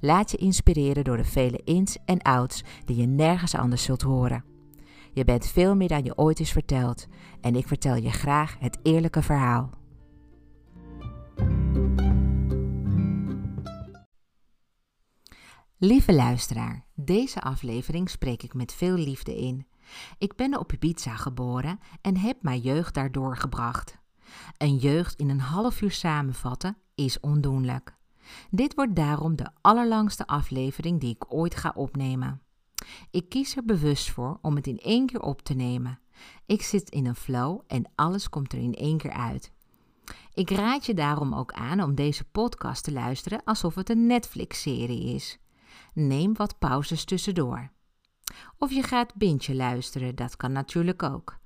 Laat je inspireren door de vele ins en outs die je nergens anders zult horen. Je bent veel meer dan je ooit is verteld en ik vertel je graag het eerlijke verhaal. Lieve luisteraar, deze aflevering spreek ik met veel liefde in. Ik ben op Ibiza geboren en heb mijn jeugd daardoor gebracht. Een jeugd in een half uur samenvatten is ondoenlijk. Dit wordt daarom de allerlangste aflevering die ik ooit ga opnemen. Ik kies er bewust voor om het in één keer op te nemen. Ik zit in een flow en alles komt er in één keer uit. Ik raad je daarom ook aan om deze podcast te luisteren alsof het een Netflix-serie is. Neem wat pauzes tussendoor. Of je gaat bintje luisteren, dat kan natuurlijk ook.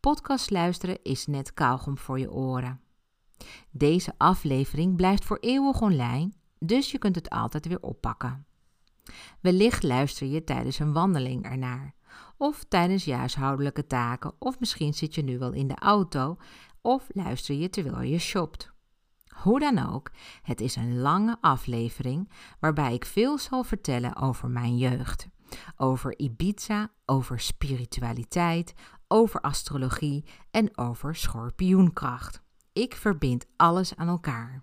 Podcast luisteren is net kauwgom voor je oren. Deze aflevering blijft voor eeuwig online, dus je kunt het altijd weer oppakken. Wellicht luister je tijdens een wandeling ernaar, of tijdens je huishoudelijke taken, of misschien zit je nu wel in de auto, of luister je terwijl je shopt. Hoe dan ook, het is een lange aflevering waarbij ik veel zal vertellen over mijn jeugd. Over Ibiza, over spiritualiteit, over astrologie en over schorpioenkracht. Ik verbind alles aan elkaar.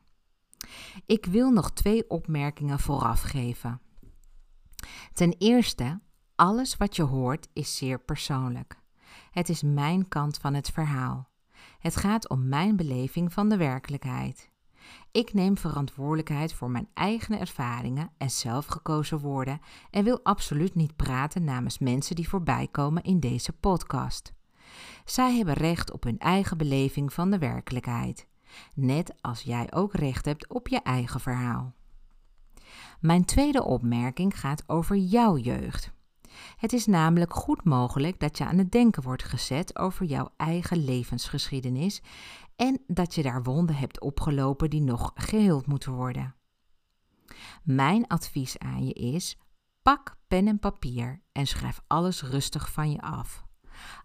Ik wil nog twee opmerkingen vooraf geven. Ten eerste, alles wat je hoort is zeer persoonlijk. Het is mijn kant van het verhaal. Het gaat om mijn beleving van de werkelijkheid. Ik neem verantwoordelijkheid voor mijn eigen ervaringen en zelfgekozen woorden en wil absoluut niet praten namens mensen die voorbij komen in deze podcast. Zij hebben recht op hun eigen beleving van de werkelijkheid, net als jij ook recht hebt op je eigen verhaal. Mijn tweede opmerking gaat over jouw jeugd. Het is namelijk goed mogelijk dat je aan het denken wordt gezet over jouw eigen levensgeschiedenis en dat je daar wonden hebt opgelopen die nog geheeld moeten worden. Mijn advies aan je is: pak pen en papier en schrijf alles rustig van je af.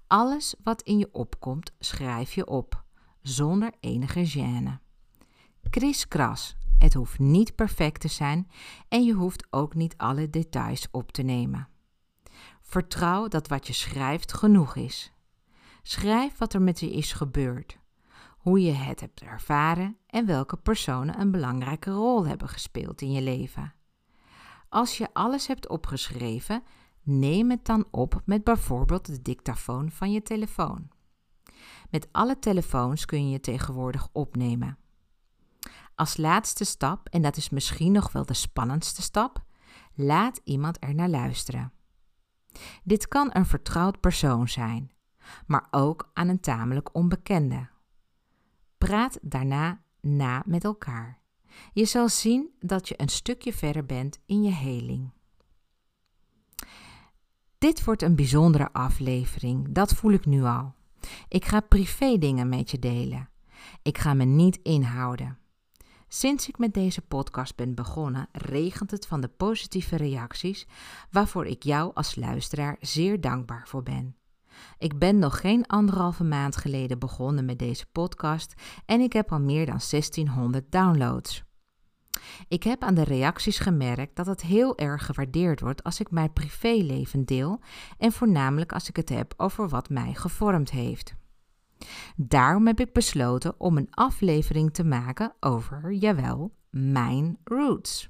Alles wat in je opkomt, schrijf je op, zonder enige gêne. Kriskras, het hoeft niet perfect te zijn en je hoeft ook niet alle details op te nemen. Vertrouw dat wat je schrijft genoeg is. Schrijf wat er met je is gebeurd, hoe je het hebt ervaren en welke personen een belangrijke rol hebben gespeeld in je leven. Als je alles hebt opgeschreven, neem het dan op met bijvoorbeeld de dictafoon van je telefoon. Met alle telefoons kun je tegenwoordig opnemen. Als laatste stap, en dat is misschien nog wel de spannendste stap, laat iemand er naar luisteren. Dit kan een vertrouwd persoon zijn, maar ook aan een tamelijk onbekende. Praat daarna na met elkaar. Je zal zien dat je een stukje verder bent in je heling. Dit wordt een bijzondere aflevering, dat voel ik nu al. Ik ga privé dingen met je delen. Ik ga me niet inhouden. Sinds ik met deze podcast ben begonnen, regent het van de positieve reacties, waarvoor ik jou als luisteraar zeer dankbaar voor ben. Ik ben nog geen anderhalve maand geleden begonnen met deze podcast en ik heb al meer dan 1600 downloads. Ik heb aan de reacties gemerkt dat het heel erg gewaardeerd wordt als ik mijn privéleven deel en voornamelijk als ik het heb over wat mij gevormd heeft. Daarom heb ik besloten om een aflevering te maken over, jawel, mijn roots.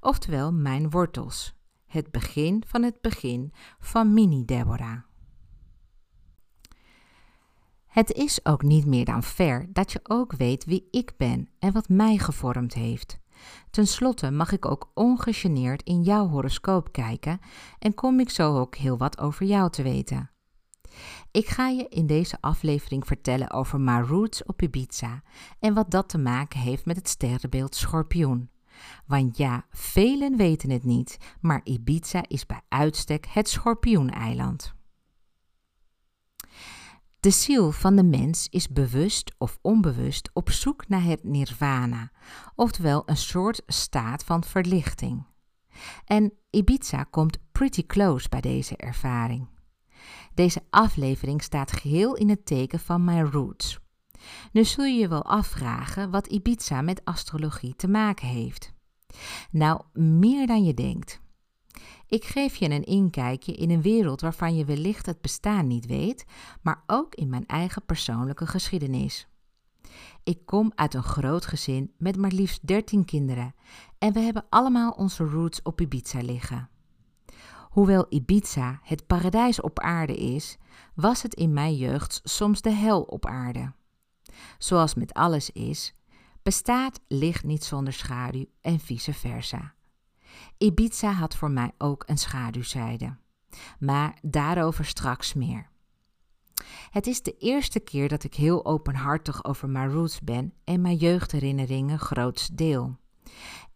Oftewel mijn wortels. Het begin van het begin van Mini Deborah. Het is ook niet meer dan fair dat je ook weet wie ik ben en wat mij gevormd heeft. Ten slotte mag ik ook ongegeneerd in jouw horoscoop kijken en kom ik zo ook heel wat over jou te weten. Ik ga je in deze aflevering vertellen over mijn roots op Ibiza en wat dat te maken heeft met het sterrenbeeld Schorpioen. Want ja, velen weten het niet, maar Ibiza is bij uitstek het Schorpioeneiland. De ziel van de mens is bewust of onbewust op zoek naar het nirvana, oftewel een soort staat van verlichting. En Ibiza komt pretty close bij deze ervaring. Deze aflevering staat geheel in het teken van mijn roots. Nu zul je je wel afvragen wat Ibiza met astrologie te maken heeft. Nou, meer dan je denkt. Ik geef je een inkijkje in een wereld waarvan je wellicht het bestaan niet weet, maar ook in mijn eigen persoonlijke geschiedenis. Ik kom uit een groot gezin met maar liefst 13 kinderen en we hebben allemaal onze roots op Ibiza liggen. Hoewel Ibiza het paradijs op aarde is, was het in mijn jeugd soms de hel op aarde. Zoals met alles is, bestaat licht niet zonder schaduw en vice versa. Ibiza had voor mij ook een schaduwzijde. Maar daarover straks meer. Het is de eerste keer dat ik heel openhartig over mijn roots ben en mijn jeugdherinneringen groots deel.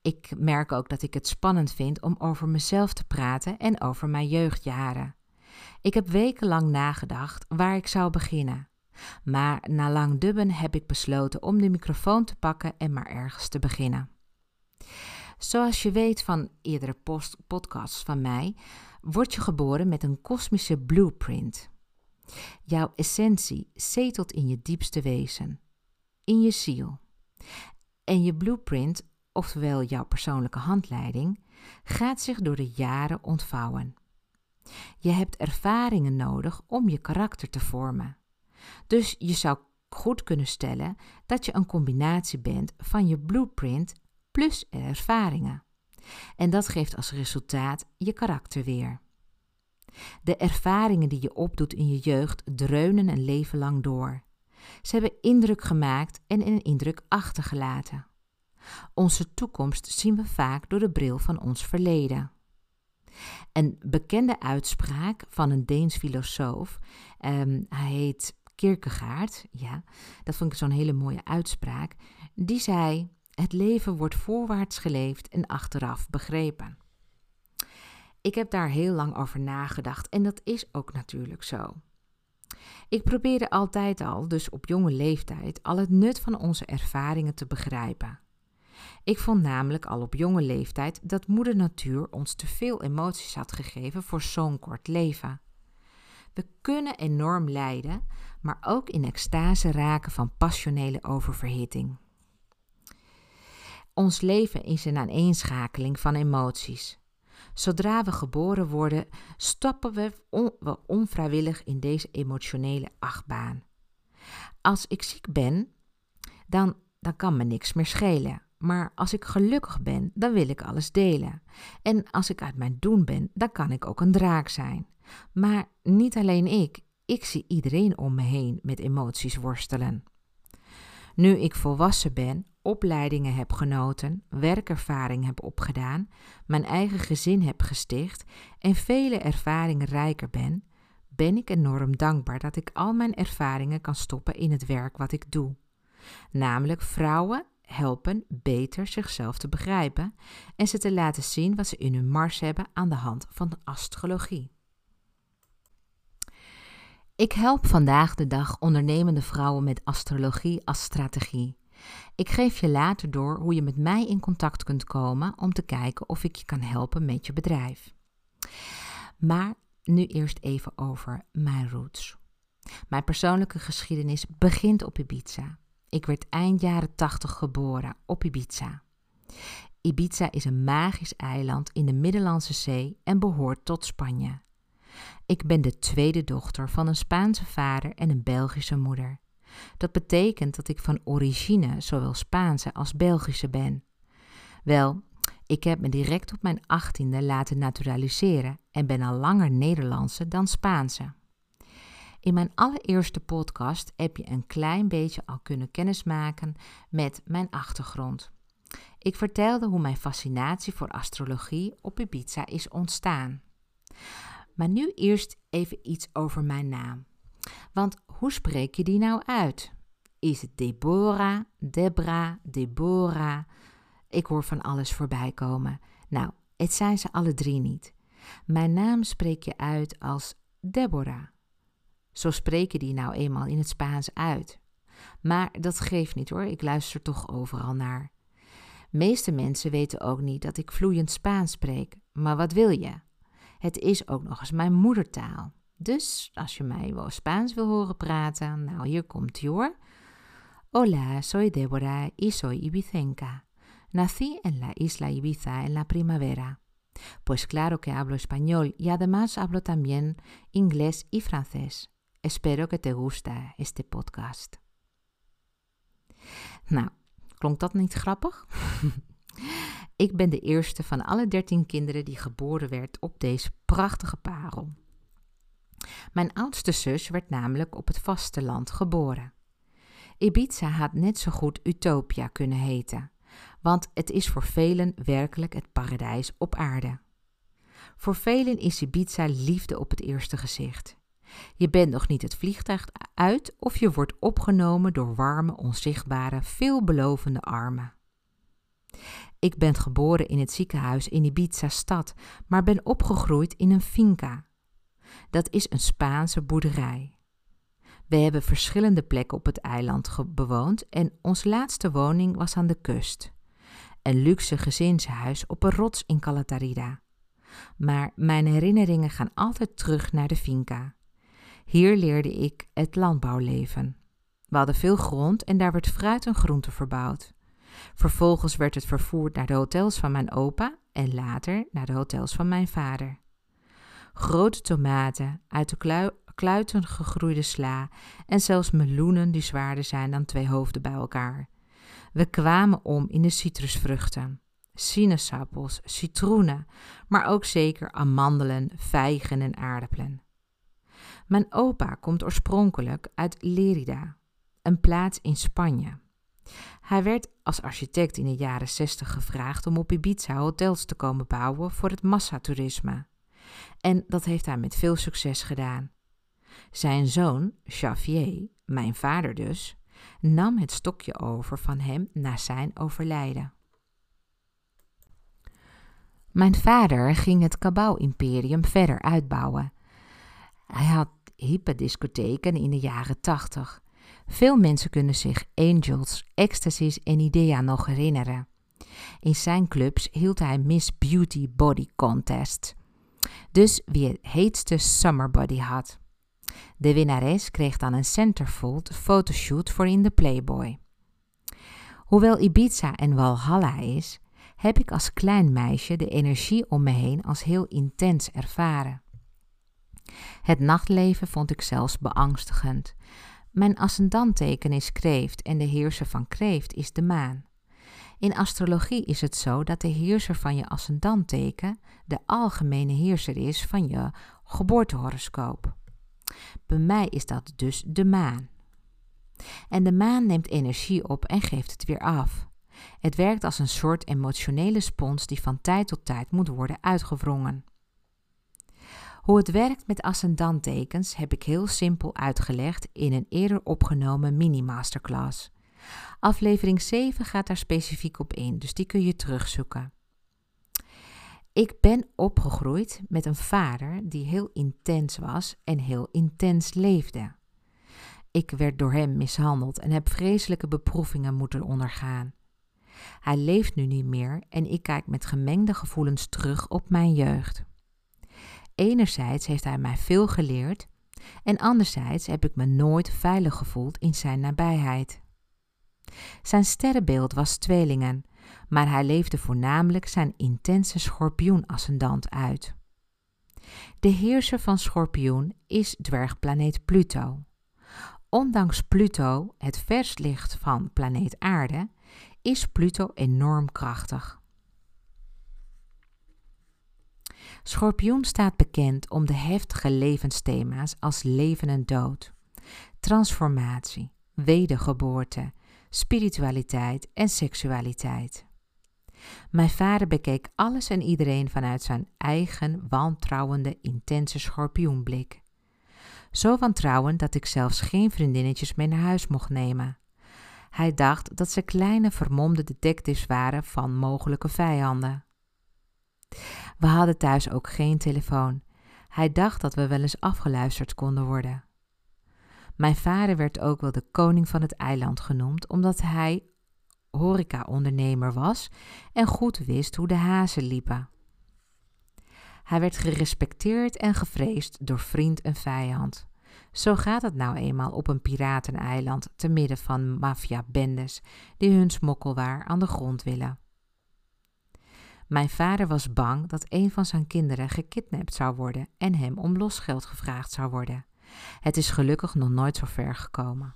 Ik merk ook dat ik het spannend vind om over mezelf te praten en over mijn jeugdjaren. Ik heb wekenlang nagedacht waar ik zou beginnen. Maar na lang dubben heb ik besloten om de microfoon te pakken en maar ergens te beginnen. Zoals je weet van eerdere podcasts van mij, word je geboren met een kosmische blueprint. Jouw essentie zetelt in je diepste wezen, in je ziel. En je blueprint, oftewel jouw persoonlijke handleiding, gaat zich door de jaren ontvouwen. Je hebt ervaringen nodig om je karakter te vormen. Dus je zou goed kunnen stellen dat je een combinatie bent van je blueprint plus ervaringen. En dat geeft als resultaat je karakter weer. De ervaringen die je opdoet in je jeugd dreunen een leven lang door. Ze hebben indruk gemaakt en een indruk achtergelaten. Onze toekomst zien we vaak door de bril van ons verleden. Een bekende uitspraak van een Deens filosoof, um, hij heet Kierkegaard, ja, dat vond ik zo'n hele mooie uitspraak, die zei: het leven wordt voorwaarts geleefd en achteraf begrepen. Ik heb daar heel lang over nagedacht en dat is ook natuurlijk zo. Ik probeerde altijd al, dus op jonge leeftijd, al het nut van onze ervaringen te begrijpen. Ik vond namelijk al op jonge leeftijd dat Moeder Natuur ons te veel emoties had gegeven voor zo'n kort leven. We kunnen enorm lijden, maar ook in extase raken van passionele oververhitting. Ons leven is een aaneenschakeling van emoties. Zodra we geboren worden, stappen we, we onvrijwillig in deze emotionele achtbaan. Als ik ziek ben, dan, dan kan me niks meer schelen. Maar als ik gelukkig ben, dan wil ik alles delen. En als ik uit mijn doen ben, dan kan ik ook een draak zijn. Maar niet alleen ik, ik zie iedereen om me heen met emoties worstelen. Nu ik volwassen ben, opleidingen heb genoten, werkervaring heb opgedaan, mijn eigen gezin heb gesticht en vele ervaringen rijker ben, ben ik enorm dankbaar dat ik al mijn ervaringen kan stoppen in het werk wat ik doe. Namelijk vrouwen helpen beter zichzelf te begrijpen en ze te laten zien wat ze in hun mars hebben aan de hand van astrologie. Ik help vandaag de dag ondernemende vrouwen met astrologie als strategie. Ik geef je later door hoe je met mij in contact kunt komen om te kijken of ik je kan helpen met je bedrijf. Maar nu eerst even over mijn roots. Mijn persoonlijke geschiedenis begint op Ibiza. Ik werd eind jaren 80 geboren op Ibiza. Ibiza is een magisch eiland in de Middellandse Zee en behoort tot Spanje. Ik ben de tweede dochter van een Spaanse vader en een Belgische moeder. Dat betekent dat ik van origine zowel Spaanse als Belgische ben. Wel, ik heb me direct op mijn achttiende laten naturaliseren en ben al langer Nederlandse dan Spaanse. In mijn allereerste podcast heb je een klein beetje al kunnen kennismaken met mijn achtergrond. Ik vertelde hoe mijn fascinatie voor astrologie op Ibiza is ontstaan. Maar nu eerst even iets over mijn naam. Want hoe spreek je die nou uit? Is het Deborah, Debra, Deborah? Ik hoor van alles voorbij komen. Nou, het zijn ze alle drie niet. Mijn naam spreek je uit als Deborah. Zo spreken die nou eenmaal in het Spaans uit. Maar dat geeft niet hoor, ik luister toch overal naar. Meeste mensen weten ook niet dat ik vloeiend Spaans spreek, maar wat wil je? Het is ook nog eens mijn moedertaal. Dus als je mij wel Spaans wil horen praten, nou hier komt ie hoor. Hola, soy Deborah y soy ibicenca. Nací en la isla Ibiza en la primavera. Pues claro que hablo español y además hablo también inglés y francés. Espero que te guste este podcast. Nou, klonk dat niet grappig? Ik ben de eerste van alle dertien kinderen die geboren werd op deze prachtige parel. Mijn oudste zus werd namelijk op het vasteland geboren. Ibiza had net zo goed Utopia kunnen heten, want het is voor velen werkelijk het paradijs op aarde. Voor velen is Ibiza liefde op het eerste gezicht. Je bent nog niet het vliegtuig uit of je wordt opgenomen door warme, onzichtbare, veelbelovende armen. Ik ben geboren in het ziekenhuis in Ibiza stad, maar ben opgegroeid in een finca. Dat is een Spaanse boerderij. We hebben verschillende plekken op het eiland bewoond en onze laatste woning was aan de kust. Een luxe gezinshuis op een rots in Calatarida. Maar mijn herinneringen gaan altijd terug naar de finca. Hier leerde ik het landbouwleven. We hadden veel grond en daar werd fruit en groente verbouwd. Vervolgens werd het vervoerd naar de hotels van mijn opa en later naar de hotels van mijn vader. Grote tomaten, uit de kluiten gegroeide sla en zelfs meloenen die zwaarder zijn dan twee hoofden bij elkaar. We kwamen om in de citrusvruchten, sinaasappels, citroenen, maar ook zeker amandelen, vijgen en aardappelen. Mijn opa komt oorspronkelijk uit Lerida, een plaats in Spanje. Hij werd als architect in de jaren 60 gevraagd om op Ibiza hotels te komen bouwen voor het massatoerisme. En dat heeft hij met veel succes gedaan. Zijn zoon, Xavier, mijn vader dus, nam het stokje over van hem na zijn overlijden. Mijn vader ging het Cabau-imperium verder uitbouwen. Hij had hippe discotheken in de jaren 80 veel mensen kunnen zich Angels, Ecstasies en Idea nog herinneren. In zijn clubs hield hij Miss Beauty Body Contest. Dus wie het heetste summer body had. De winnares kreeg dan een centerfold fotoshoot voor in de Playboy. Hoewel Ibiza en Walhalla is, heb ik als klein meisje de energie om me heen als heel intens ervaren. Het nachtleven vond ik zelfs beangstigend, mijn ascendanteken is kreeft en de heerser van kreeft is de maan. In astrologie is het zo dat de heerser van je ascendanteken de algemene heerser is van je geboortehoroscoop. Bij mij is dat dus de maan. En de maan neemt energie op en geeft het weer af. Het werkt als een soort emotionele spons die van tijd tot tijd moet worden uitgewrongen. Hoe het werkt met ascendanttekens heb ik heel simpel uitgelegd in een eerder opgenomen mini-masterclass. Aflevering 7 gaat daar specifiek op in, dus die kun je terugzoeken. Ik ben opgegroeid met een vader die heel intens was en heel intens leefde. Ik werd door hem mishandeld en heb vreselijke beproevingen moeten ondergaan. Hij leeft nu niet meer en ik kijk met gemengde gevoelens terug op mijn jeugd. Enerzijds heeft hij mij veel geleerd en anderzijds heb ik me nooit veilig gevoeld in zijn nabijheid. Zijn sterrenbeeld was tweelingen, maar hij leefde voornamelijk zijn intense schorpioenascendant uit. De heerser van Schorpioen is dwergplaneet Pluto. Ondanks Pluto het vers licht van planeet Aarde, is Pluto enorm krachtig. Schorpioen staat bekend om de heftige levensthema's als leven en dood, transformatie, wedergeboorte, spiritualiteit en seksualiteit. Mijn vader bekeek alles en iedereen vanuit zijn eigen wantrouwende, intense schorpioenblik. Zo wantrouwend dat ik zelfs geen vriendinnetjes mee naar huis mocht nemen. Hij dacht dat ze kleine vermomde detectives waren van mogelijke vijanden. We hadden thuis ook geen telefoon. Hij dacht dat we wel eens afgeluisterd konden worden. Mijn vader werd ook wel de koning van het eiland genoemd, omdat hij horeca-ondernemer was en goed wist hoe de hazen liepen. Hij werd gerespecteerd en gevreesd door vriend en vijand. Zo gaat het nou eenmaal op een pirateneiland te midden van maffia-bendes die hun smokkelwaar aan de grond willen. Mijn vader was bang dat een van zijn kinderen gekidnapt zou worden en hem om losgeld gevraagd zou worden. Het is gelukkig nog nooit zo ver gekomen.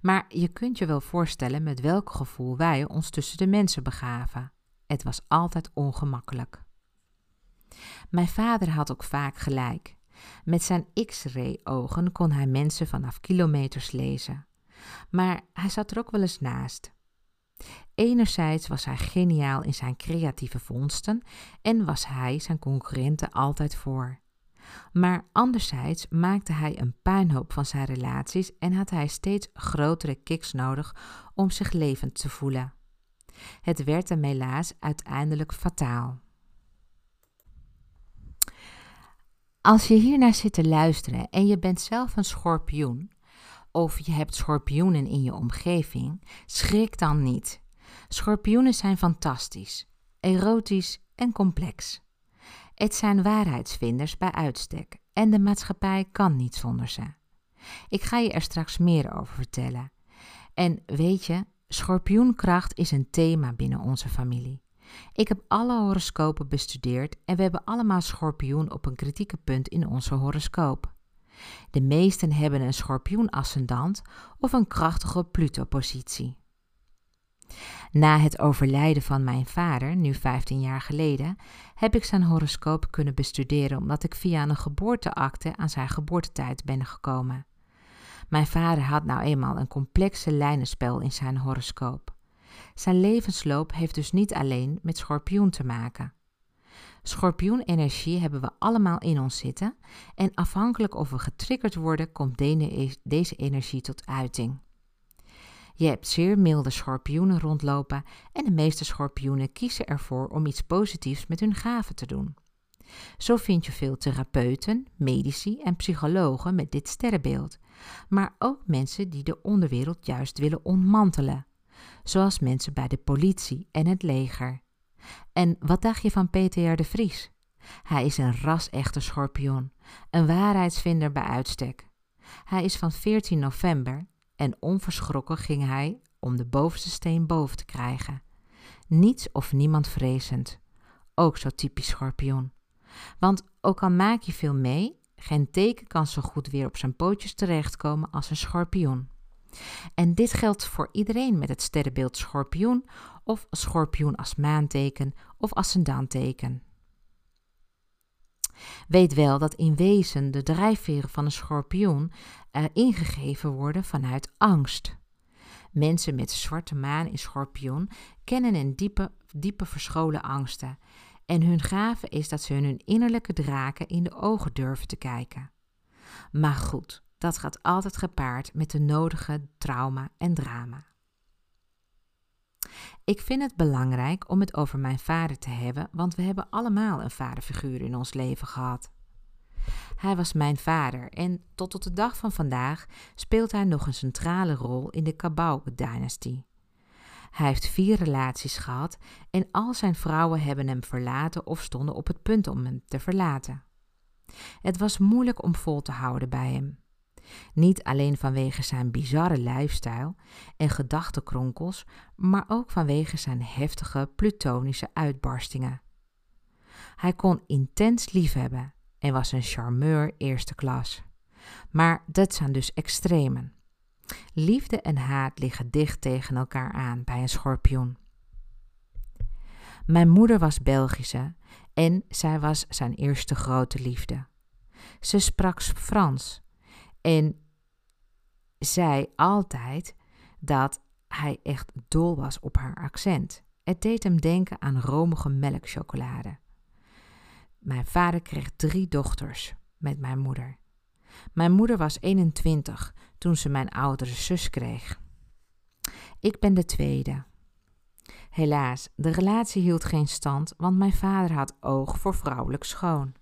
Maar je kunt je wel voorstellen met welk gevoel wij ons tussen de mensen begaven. Het was altijd ongemakkelijk. Mijn vader had ook vaak gelijk. Met zijn X-ray ogen kon hij mensen vanaf kilometers lezen. Maar hij zat er ook wel eens naast. Enerzijds was hij geniaal in zijn creatieve vondsten en was hij zijn concurrenten altijd voor. Maar anderzijds maakte hij een puinhoop van zijn relaties en had hij steeds grotere kicks nodig om zich levend te voelen. Het werd hem helaas uiteindelijk fataal. Als je hiernaar zit te luisteren en je bent zelf een schorpioen, of je hebt schorpioenen in je omgeving, schrik dan niet. Schorpioenen zijn fantastisch, erotisch en complex. Het zijn waarheidsvinders bij uitstek en de maatschappij kan niet zonder ze. Ik ga je er straks meer over vertellen. En weet je, schorpioenkracht is een thema binnen onze familie. Ik heb alle horoscopen bestudeerd en we hebben allemaal schorpioen op een kritieke punt in onze horoscoop. De meesten hebben een schorpioen-ascendant of een krachtige Pluto-positie. Na het overlijden van mijn vader, nu 15 jaar geleden, heb ik zijn horoscoop kunnen bestuderen omdat ik via een geboorteakte aan zijn geboortetijd ben gekomen. Mijn vader had nou eenmaal een complexe lijnenspel in zijn horoscoop. Zijn levensloop heeft dus niet alleen met schorpioen te maken. Schorpioenenergie hebben we allemaal in ons zitten en afhankelijk of we getriggerd worden, komt deze energie tot uiting. Je hebt zeer milde schorpioenen rondlopen en de meeste schorpioenen kiezen ervoor om iets positiefs met hun gaven te doen. Zo vind je veel therapeuten, medici en psychologen met dit sterrenbeeld, maar ook mensen die de onderwereld juist willen ontmantelen, zoals mensen bij de politie en het leger. En wat dacht je van Peter de Vries? Hij is een ras-echte schorpioen, een waarheidsvinder bij uitstek. Hij is van 14 november en onverschrokken ging hij om de bovenste steen boven te krijgen. Niets of niemand vrezend. Ook zo typisch schorpioen. Want ook al maak je veel mee, geen teken kan zo goed weer op zijn pootjes terechtkomen als een schorpioen. En dit geldt voor iedereen met het sterrenbeeld schorpioen of schorpioen als maanteken of ascendanteken. Weet wel dat in wezen de drijfveren van een schorpioen ingegeven worden vanuit angst. Mensen met zwarte maan in schorpioen kennen een diepe, diepe verscholen angsten. En hun gave is dat ze hun innerlijke draken in de ogen durven te kijken. Maar goed, dat gaat altijd gepaard met de nodige trauma en drama. Ik vind het belangrijk om het over mijn vader te hebben, want we hebben allemaal een vaderfiguur in ons leven gehad. Hij was mijn vader en tot op de dag van vandaag speelt hij nog een centrale rol in de Kabau-dynastie. Hij heeft vier relaties gehad en al zijn vrouwen hebben hem verlaten of stonden op het punt om hem te verlaten. Het was moeilijk om vol te houden bij hem. Niet alleen vanwege zijn bizarre lifestyle en gedachtenkronkels, maar ook vanwege zijn heftige plutonische uitbarstingen. Hij kon intens liefhebben en was een charmeur eerste klas. Maar dat zijn dus extremen. Liefde en haat liggen dicht tegen elkaar aan bij een schorpioen. Mijn moeder was Belgische en zij was zijn eerste grote liefde. Ze sprak Frans en zei altijd dat hij echt dol was op haar accent. Het deed hem denken aan romige melkchocolade. Mijn vader kreeg drie dochters met mijn moeder. Mijn moeder was 21 toen ze mijn oudere zus kreeg. Ik ben de tweede. Helaas, de relatie hield geen stand, want mijn vader had oog voor vrouwelijk schoon.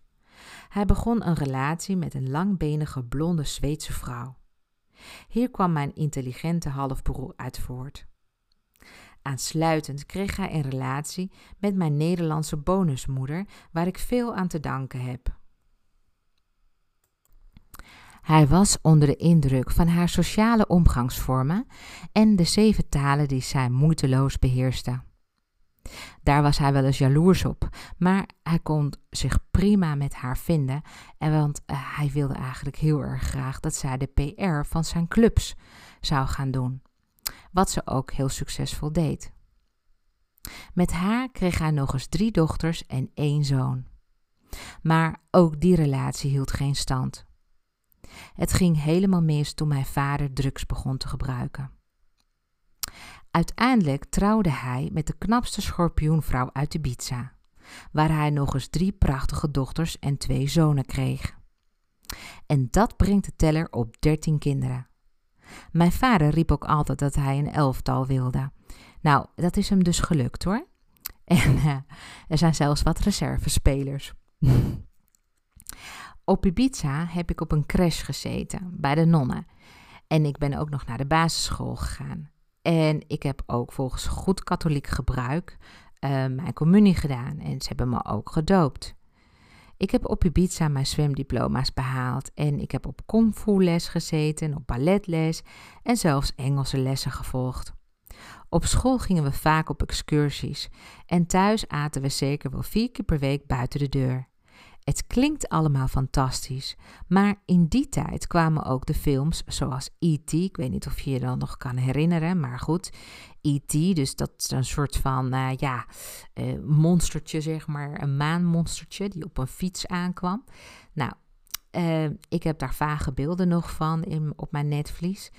Hij begon een relatie met een langbenige blonde Zweedse vrouw. Hier kwam mijn intelligente halfbroer uit voort. Aansluitend kreeg hij een relatie met mijn Nederlandse bonusmoeder, waar ik veel aan te danken heb. Hij was onder de indruk van haar sociale omgangsvormen en de zeven talen die zij moeiteloos beheerste. Daar was hij wel eens jaloers op, maar hij kon zich prima met haar vinden, en want uh, hij wilde eigenlijk heel erg graag dat zij de PR van zijn clubs zou gaan doen, wat ze ook heel succesvol deed. Met haar kreeg hij nog eens drie dochters en één zoon. Maar ook die relatie hield geen stand. Het ging helemaal mis toen mijn vader drugs begon te gebruiken. Uiteindelijk trouwde hij met de knapste schorpioenvrouw uit Ibiza, waar hij nog eens drie prachtige dochters en twee zonen kreeg. En dat brengt de teller op dertien kinderen. Mijn vader riep ook altijd dat hij een elftal wilde. Nou, dat is hem dus gelukt hoor. En uh, er zijn zelfs wat reservespelers. op Ibiza heb ik op een crash gezeten bij de nonnen. En ik ben ook nog naar de basisschool gegaan. En ik heb ook volgens goed katholiek gebruik uh, mijn communie gedaan. En ze hebben me ook gedoopt. Ik heb op Ibiza mijn zwemdiploma's behaald. En ik heb op kung les gezeten, op balletles en zelfs Engelse lessen gevolgd. Op school gingen we vaak op excursies. En thuis aten we zeker wel vier keer per week buiten de deur. Het klinkt allemaal fantastisch, maar in die tijd kwamen ook de films zoals E.T. Ik weet niet of je je dan nog kan herinneren, maar goed. E.T., dus dat is een soort van, uh, ja, uh, monstertje, zeg maar, een maanmonstertje die op een fiets aankwam. Nou, uh, ik heb daar vage beelden nog van in, op mijn netvlies.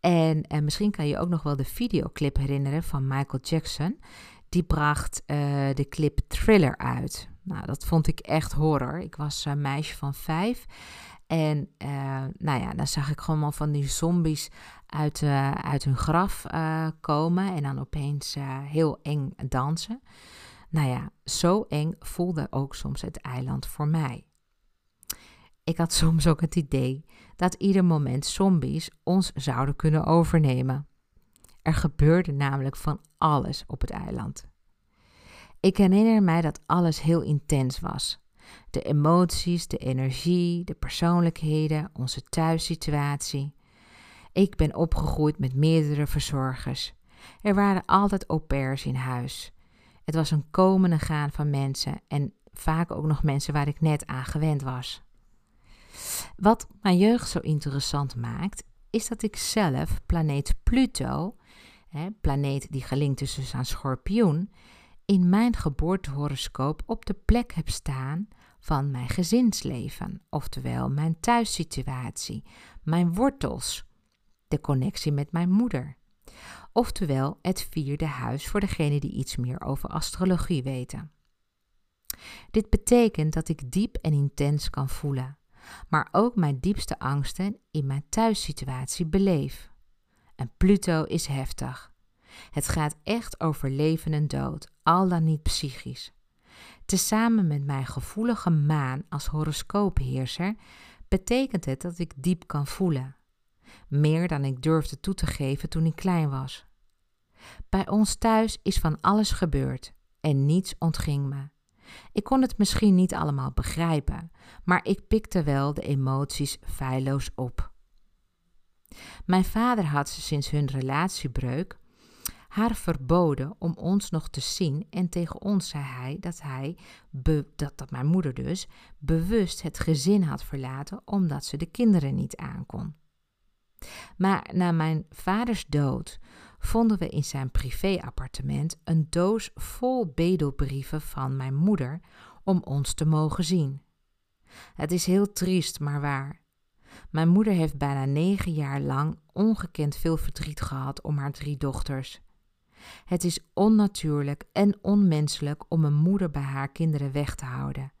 En misschien kan je ook nog wel de videoclip herinneren van Michael Jackson. Die bracht de clip Thriller uit. Nou, dat vond ik echt horror. Ik was een meisje van vijf. En uh, nou ja, dan zag ik gewoon van die zombies uit, uh, uit hun graf komen. En dan opeens heel eng dansen. Nou ja, zo eng voelde ook soms het eiland voor mij. Ik had soms ook het idee dat ieder moment zombies ons zouden kunnen overnemen. Er gebeurde namelijk van alles op het eiland. Ik herinner mij dat alles heel intens was. De emoties, de energie, de persoonlijkheden, onze thuissituatie. Ik ben opgegroeid met meerdere verzorgers. Er waren altijd au pairs in huis. Het was een komen en gaan van mensen en vaak ook nog mensen waar ik net aan gewend was. Wat mijn jeugd zo interessant maakt, is dat ik zelf planeet Pluto, hè, planeet die gelinkt is aan schorpioen, in mijn geboortehoroscoop op de plek heb staan van mijn gezinsleven, oftewel mijn thuissituatie, mijn wortels, de connectie met mijn moeder. Oftewel het vierde huis voor degenen die iets meer over astrologie weten. Dit betekent dat ik diep en intens kan voelen, maar ook mijn diepste angsten in mijn thuissituatie beleef. En Pluto is heftig. Het gaat echt over leven en dood, al dan niet psychisch. Tezamen met mijn gevoelige maan als horoscoopheerser betekent het dat ik diep kan voelen. Meer dan ik durfde toe te geven toen ik klein was. Bij ons thuis is van alles gebeurd en niets ontging me. Ik kon het misschien niet allemaal begrijpen, maar ik pikte wel de emoties feilloos op. Mijn vader had sinds hun relatiebreuk haar verboden om ons nog te zien en tegen ons zei hij dat hij, dat, dat mijn moeder dus, bewust het gezin had verlaten omdat ze de kinderen niet aankon. Maar na mijn vaders dood vonden we in zijn privéappartement een doos vol bedelbrieven van mijn moeder om ons te mogen zien. Het is heel triest, maar waar. Mijn moeder heeft bijna negen jaar lang ongekend veel verdriet gehad om haar drie dochters. Het is onnatuurlijk en onmenselijk om een moeder bij haar kinderen weg te houden.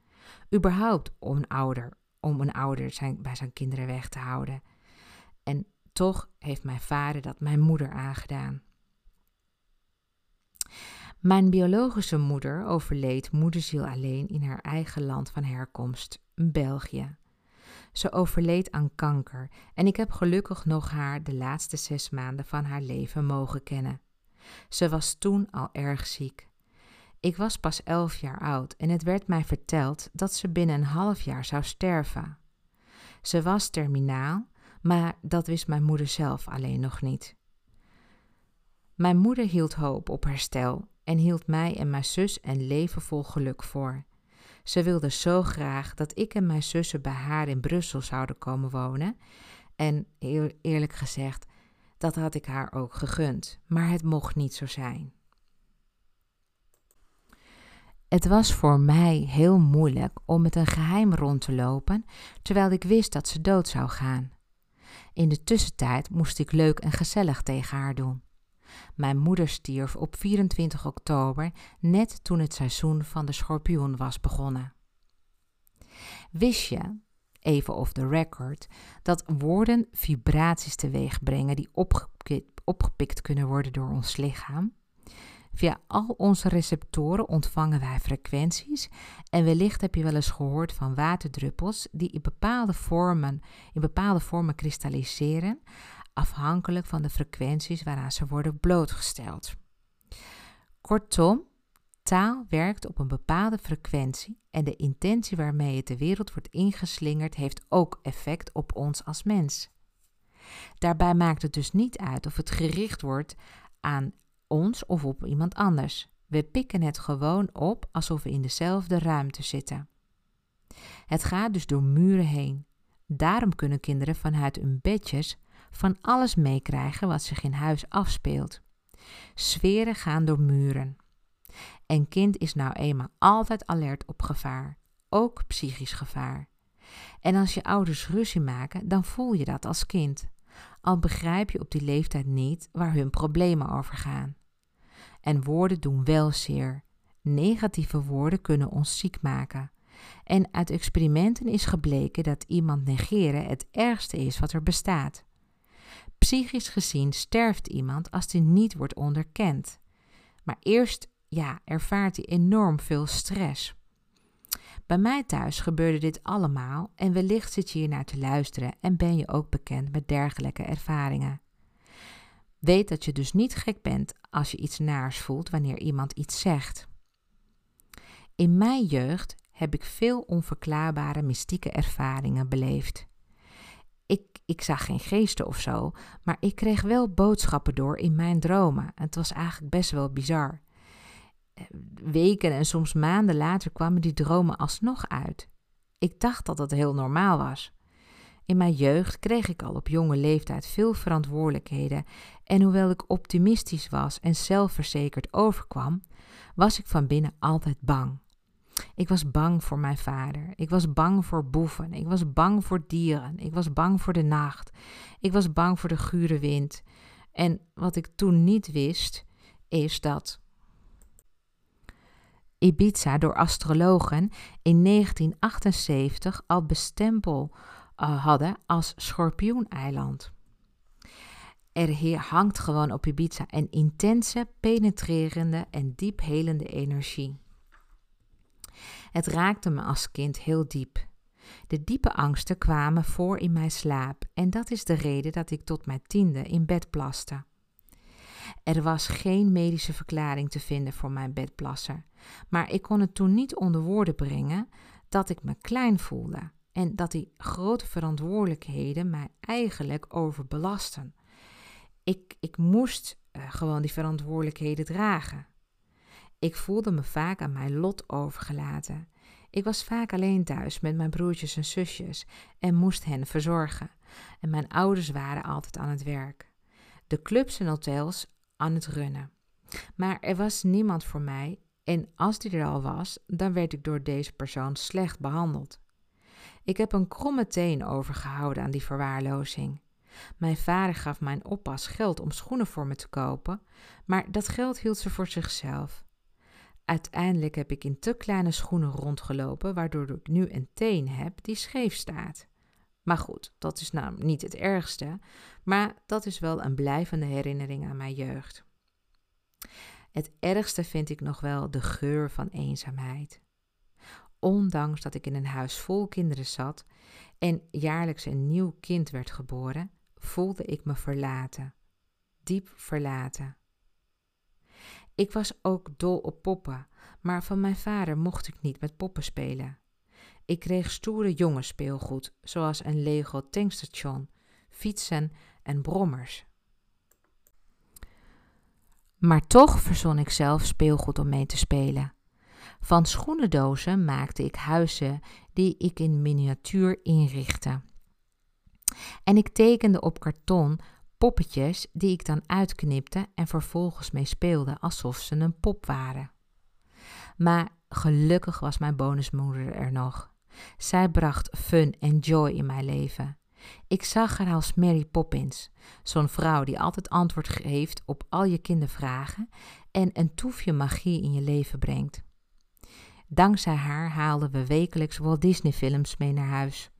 Überhaupt om een ouder, om een ouder zijn, bij zijn kinderen weg te houden. En toch heeft mijn vader dat mijn moeder aangedaan. Mijn biologische moeder overleed moederziel alleen in haar eigen land van herkomst, België. Ze overleed aan kanker en ik heb gelukkig nog haar de laatste zes maanden van haar leven mogen kennen. Ze was toen al erg ziek. Ik was pas elf jaar oud en het werd mij verteld dat ze binnen een half jaar zou sterven. Ze was terminaal, maar dat wist mijn moeder zelf alleen nog niet. Mijn moeder hield hoop op herstel en hield mij en mijn zus een leven vol geluk voor. Ze wilde zo graag dat ik en mijn zussen bij haar in Brussel zouden komen wonen. En eerlijk gezegd, dat had ik haar ook gegund, maar het mocht niet zo zijn. Het was voor mij heel moeilijk om met een geheim rond te lopen, terwijl ik wist dat ze dood zou gaan. In de tussentijd moest ik leuk en gezellig tegen haar doen. Mijn moeder stierf op 24 oktober, net toen het seizoen van de schorpioen was begonnen. Wist je even off the record, dat woorden vibraties teweeg brengen die opgepikt, kunnen worden door ons lichaam. Via al onze receptoren ontvangen wij frequenties en wellicht heb je wel eens gehoord van waterdruppels die in bepaalde vormen, in bepaalde vormen kristalliseren, afhankelijk van de frequenties waaraan ze worden blootgesteld. Kortom, Taal werkt op een bepaalde frequentie en de intentie waarmee het de wereld wordt ingeslingerd heeft ook effect op ons als mens. Daarbij maakt het dus niet uit of het gericht wordt aan ons of op iemand anders. We pikken het gewoon op alsof we in dezelfde ruimte zitten. Het gaat dus door muren heen. Daarom kunnen kinderen vanuit hun bedjes van alles meekrijgen wat zich in huis afspeelt. Sferen gaan door muren. En kind is nou eenmaal altijd alert op gevaar, ook psychisch gevaar. En als je ouders ruzie maken, dan voel je dat als kind, al begrijp je op die leeftijd niet waar hun problemen over gaan. En woorden doen wel zeer. Negatieve woorden kunnen ons ziek maken. En uit experimenten is gebleken dat iemand negeren het ergste is wat er bestaat. Psychisch gezien sterft iemand als die niet wordt onderkend. Maar eerst ja, ervaart hij enorm veel stress. Bij mij thuis gebeurde dit allemaal en wellicht zit je hier naar te luisteren en ben je ook bekend met dergelijke ervaringen. Weet dat je dus niet gek bent als je iets naars voelt wanneer iemand iets zegt. In mijn jeugd heb ik veel onverklaarbare mystieke ervaringen beleefd. Ik, ik zag geen geesten of zo, maar ik kreeg wel boodschappen door in mijn dromen. Het was eigenlijk best wel bizar weken en soms maanden later kwamen die dromen alsnog uit. Ik dacht dat dat heel normaal was. In mijn jeugd kreeg ik al op jonge leeftijd veel verantwoordelijkheden en hoewel ik optimistisch was en zelfverzekerd overkwam, was ik van binnen altijd bang. Ik was bang voor mijn vader. Ik was bang voor boeven. Ik was bang voor dieren. Ik was bang voor de nacht. Ik was bang voor de gure wind. En wat ik toen niet wist, is dat Ibiza door astrologen in 1978 al bestempel uh, hadden als schorpioeneiland. Er hangt gewoon op Ibiza een intense, penetrerende en diephelende energie. Het raakte me als kind heel diep. De diepe angsten kwamen voor in mijn slaap en dat is de reden dat ik tot mijn tiende in bed plaste. Er was geen medische verklaring te vinden voor mijn bedplasser, maar ik kon het toen niet onder woorden brengen dat ik me klein voelde en dat die grote verantwoordelijkheden mij eigenlijk overbelasten. Ik, ik moest uh, gewoon die verantwoordelijkheden dragen. Ik voelde me vaak aan mijn lot overgelaten. Ik was vaak alleen thuis met mijn broertjes en zusjes en moest hen verzorgen. En mijn ouders waren altijd aan het werk. De clubs en hotels aan het runnen. Maar er was niemand voor mij en als die er al was, dan werd ik door deze persoon slecht behandeld. Ik heb een kromme teen overgehouden aan die verwaarlozing. Mijn vader gaf mijn oppas geld om schoenen voor me te kopen, maar dat geld hield ze voor zichzelf. Uiteindelijk heb ik in te kleine schoenen rondgelopen, waardoor ik nu een teen heb die scheef staat. Maar goed, dat is nou niet het ergste, maar dat is wel een blijvende herinnering aan mijn jeugd. Het ergste vind ik nog wel de geur van eenzaamheid. Ondanks dat ik in een huis vol kinderen zat en jaarlijks een nieuw kind werd geboren, voelde ik me verlaten, diep verlaten. Ik was ook dol op poppen, maar van mijn vader mocht ik niet met poppen spelen. Ik kreeg stoere jongensspeelgoed, zoals een Lego tankstation, fietsen en brommers. Maar toch verzon ik zelf speelgoed om mee te spelen. Van schoenendozen maakte ik huizen die ik in miniatuur inrichtte. En ik tekende op karton poppetjes die ik dan uitknipte en vervolgens mee speelde alsof ze een pop waren. Maar gelukkig was mijn bonusmoeder er nog. Zij bracht fun en joy in mijn leven. Ik zag haar als Mary Poppins, zo'n vrouw die altijd antwoord geeft op al je kindervragen en een toefje magie in je leven brengt. Dankzij haar haalden we wekelijks Walt Disney films mee naar huis.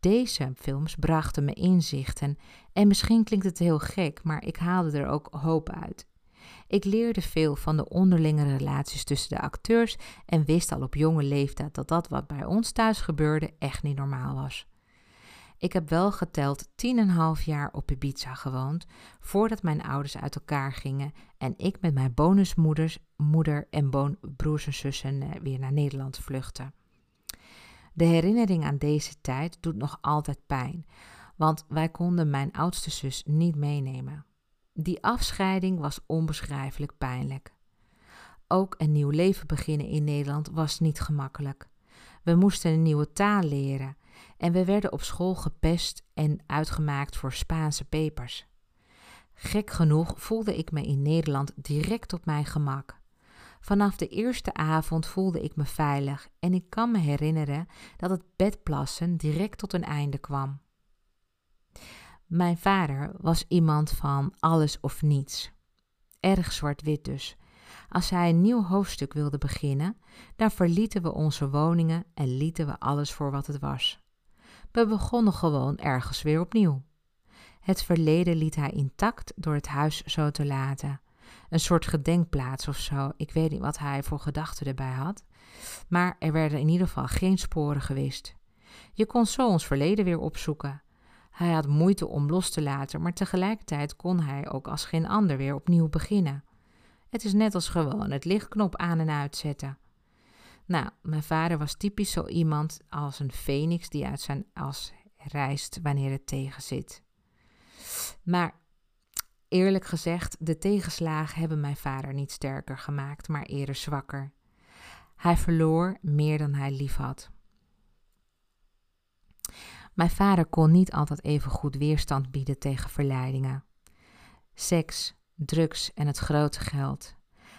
Deze films brachten me inzichten en misschien klinkt het heel gek, maar ik haalde er ook hoop uit. Ik leerde veel van de onderlinge relaties tussen de acteurs en wist al op jonge leeftijd dat dat wat bij ons thuis gebeurde echt niet normaal was. Ik heb wel geteld 10,5 jaar op Ibiza gewoond voordat mijn ouders uit elkaar gingen en ik met mijn bonusmoeders, moeder en broers en zussen eh, weer naar Nederland vluchtte. De herinnering aan deze tijd doet nog altijd pijn, want wij konden mijn oudste zus niet meenemen. Die afscheiding was onbeschrijfelijk pijnlijk. Ook een nieuw leven beginnen in Nederland was niet gemakkelijk. We moesten een nieuwe taal leren en we werden op school gepest en uitgemaakt voor Spaanse pepers. Gek genoeg voelde ik me in Nederland direct op mijn gemak. Vanaf de eerste avond voelde ik me veilig en ik kan me herinneren dat het bedplassen direct tot een einde kwam. Mijn vader was iemand van alles of niets. Erg zwart-wit dus. Als hij een nieuw hoofdstuk wilde beginnen, dan verlieten we onze woningen en lieten we alles voor wat het was. We begonnen gewoon ergens weer opnieuw. Het verleden liet hij intact door het huis zo te laten. Een soort gedenkplaats of zo. Ik weet niet wat hij voor gedachten erbij had. Maar er werden in ieder geval geen sporen gewist. Je kon zo ons verleden weer opzoeken. Hij had moeite om los te laten, maar tegelijkertijd kon hij ook als geen ander weer opnieuw beginnen. Het is net als gewoon het lichtknop aan en uitzetten. Nou, mijn vader was typisch zo iemand als een feniks die uit zijn as reist wanneer het tegen zit. Maar eerlijk gezegd, de tegenslagen hebben mijn vader niet sterker gemaakt, maar eerder zwakker. Hij verloor meer dan hij lief had. Mijn vader kon niet altijd even goed weerstand bieden tegen verleidingen. Seks, drugs en het grote geld.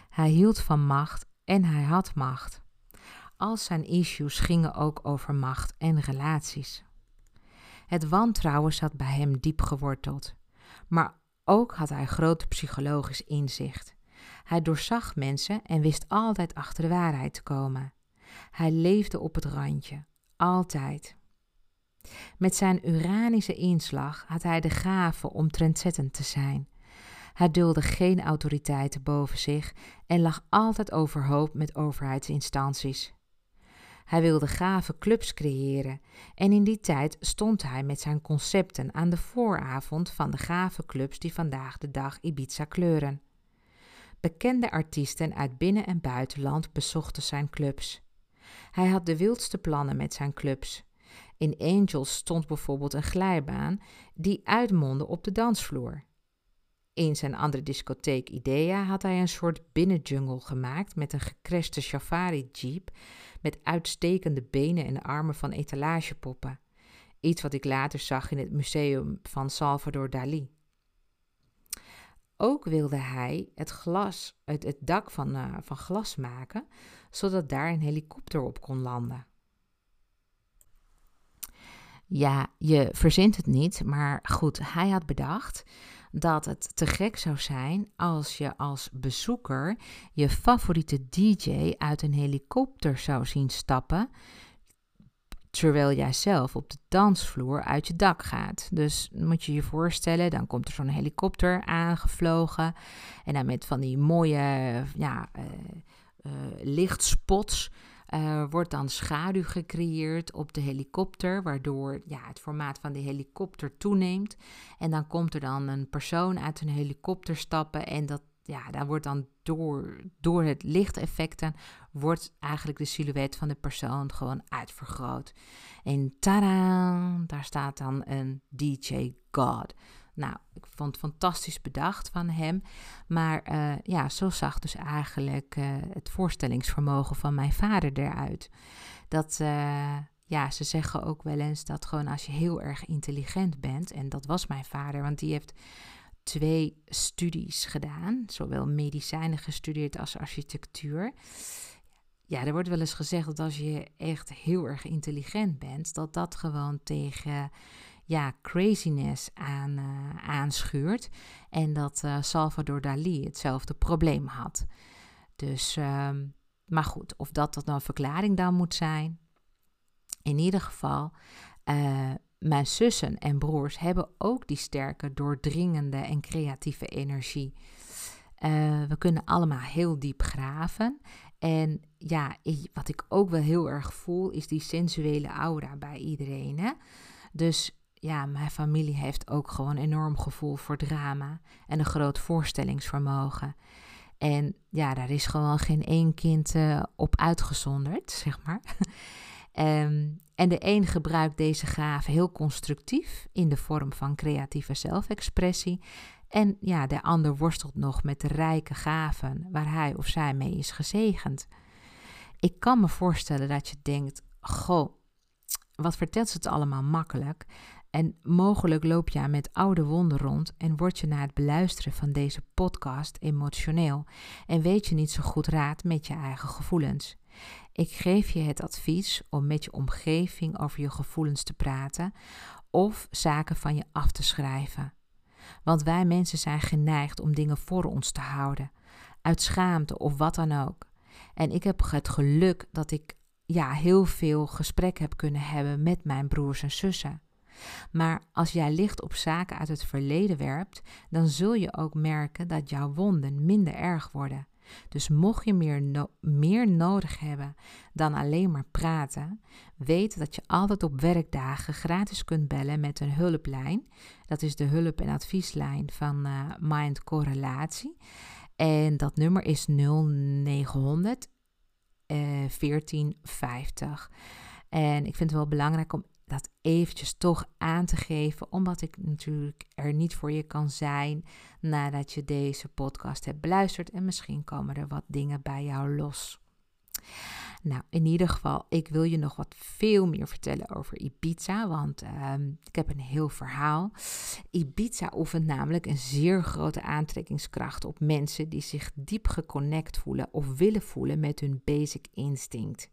Hij hield van macht en hij had macht. Al zijn issues gingen ook over macht en relaties. Het wantrouwen zat bij hem diep geworteld, maar ook had hij groot psychologisch inzicht. Hij doorzag mensen en wist altijd achter de waarheid te komen. Hij leefde op het randje, altijd. Met zijn uranische inslag had hij de gave om trendzettend te zijn. Hij dulde geen autoriteiten boven zich en lag altijd overhoop met overheidsinstanties. Hij wilde gave clubs creëren en in die tijd stond hij met zijn concepten aan de vooravond van de gave clubs die vandaag de dag Ibiza kleuren. Bekende artiesten uit binnen- en buitenland bezochten zijn clubs. Hij had de wildste plannen met zijn clubs. In Angels stond bijvoorbeeld een glijbaan die uitmondde op de dansvloer. In zijn andere discotheek Idea had hij een soort binnenjungle gemaakt met een gecrashte safari-jeep met uitstekende benen en armen van etalagepoppen. Iets wat ik later zag in het museum van Salvador Dali. Ook wilde hij het, glas, het, het dak van, uh, van glas maken, zodat daar een helikopter op kon landen. Ja, je verzint het niet, maar goed, hij had bedacht dat het te gek zou zijn als je als bezoeker je favoriete DJ uit een helikopter zou zien stappen. Terwijl jij zelf op de dansvloer uit je dak gaat. Dus moet je je voorstellen, dan komt er zo'n helikopter aangevlogen. En dan met van die mooie ja, uh, uh, lichtspots uh, wordt dan schaduw gecreëerd op de helikopter, waardoor ja, het formaat van de helikopter toeneemt. En dan komt er dan een persoon uit een helikopter stappen en dat, ja, daar wordt dan door, door het lichteffecten, wordt eigenlijk de silhouet van de persoon gewoon uitvergroot. En tada, daar staat dan een DJ God. Nou, ik vond het fantastisch bedacht van hem. Maar uh, ja, zo zag dus eigenlijk uh, het voorstellingsvermogen van mijn vader eruit. Dat, uh, ja, ze zeggen ook wel eens dat gewoon als je heel erg intelligent bent, en dat was mijn vader, want die heeft twee studies gedaan, zowel medicijnen gestudeerd als architectuur. Ja, er wordt wel eens gezegd dat als je echt heel erg intelligent bent, dat dat gewoon tegen ja, craziness aan, uh, aanschuurt. En dat uh, Salvador Dali hetzelfde probleem had. Dus, um, maar goed, of dat dat nou een verklaring dan moet zijn. In ieder geval, uh, mijn zussen en broers hebben ook die sterke, doordringende en creatieve energie. we kunnen allemaal heel diep graven. En ja, wat ik ook wel heel erg voel, is die sensuele aura bij iedereen. Hè? Dus ja, mijn familie heeft ook gewoon enorm gevoel voor drama en een groot voorstellingsvermogen. En ja, daar is gewoon geen één kind uh, op uitgezonderd, zeg maar. um, en de een gebruikt deze gave heel constructief in de vorm van creatieve zelfexpressie. En ja, de ander worstelt nog met de rijke gaven waar hij of zij mee is gezegend. Ik kan me voorstellen dat je denkt: Goh, wat vertelt ze het allemaal makkelijk? En mogelijk loop je met oude wonden rond en word je na het beluisteren van deze podcast emotioneel en weet je niet zo goed raad met je eigen gevoelens. Ik geef je het advies om met je omgeving over je gevoelens te praten of zaken van je af te schrijven. Want wij mensen zijn geneigd om dingen voor ons te houden, uit schaamte of wat dan ook. En ik heb het geluk dat ik ja, heel veel gesprek heb kunnen hebben met mijn broers en zussen. Maar als jij licht op zaken uit het verleden werpt, dan zul je ook merken dat jouw wonden minder erg worden. Dus mocht je meer, meer nodig hebben dan alleen maar praten, weet dat je altijd op werkdagen gratis kunt bellen met een hulplijn. Dat is de hulp- en advieslijn van uh, Mind Correlatie. En dat nummer is 0900 uh, 1450. En ik vind het wel belangrijk om dat eventjes toch aan te geven, omdat ik natuurlijk er niet voor je kan zijn nadat je deze podcast hebt beluisterd en misschien komen er wat dingen bij jou los. Nou, in ieder geval, ik wil je nog wat veel meer vertellen over Ibiza, want um, ik heb een heel verhaal. Ibiza oefent namelijk een zeer grote aantrekkingskracht op mensen die zich diep geconnect voelen of willen voelen met hun basic instinct.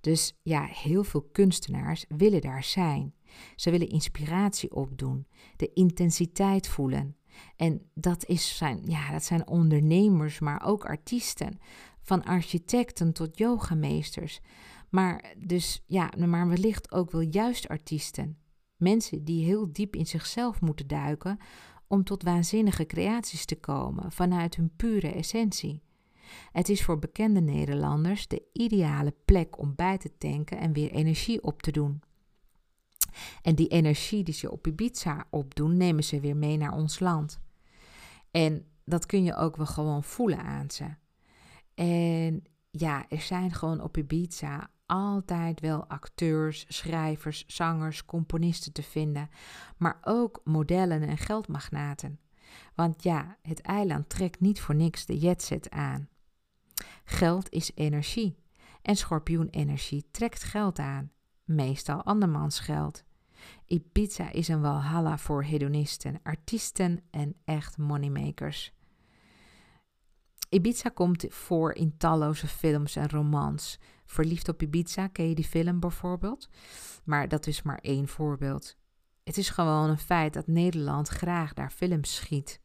Dus ja, heel veel kunstenaars willen daar zijn. Ze willen inspiratie opdoen, de intensiteit voelen, En dat, is zijn, ja, dat zijn ondernemers, maar ook artiesten. Van architecten tot yogameesters. Maar dus ja, maar wellicht ook wel juist artiesten. Mensen die heel diep in zichzelf moeten duiken om tot waanzinnige creaties te komen vanuit hun pure essentie. Het is voor bekende Nederlanders de ideale plek om bij te tanken en weer energie op te doen. En die energie die ze op Ibiza opdoen, nemen ze weer mee naar ons land. En dat kun je ook wel gewoon voelen aan ze. En ja, er zijn gewoon op Ibiza altijd wel acteurs, schrijvers, zangers, componisten te vinden, maar ook modellen en geldmagnaten. Want ja, het eiland trekt niet voor niks de jetset aan. Geld is energie en schorpioenenergie trekt geld aan, meestal andermans geld. Ibiza is een walhalla voor hedonisten, artiesten en echt moneymakers. Ibiza komt voor in talloze films en romans. Verliefd op Ibiza, ken je die film bijvoorbeeld? Maar dat is maar één voorbeeld. Het is gewoon een feit dat Nederland graag daar films schiet.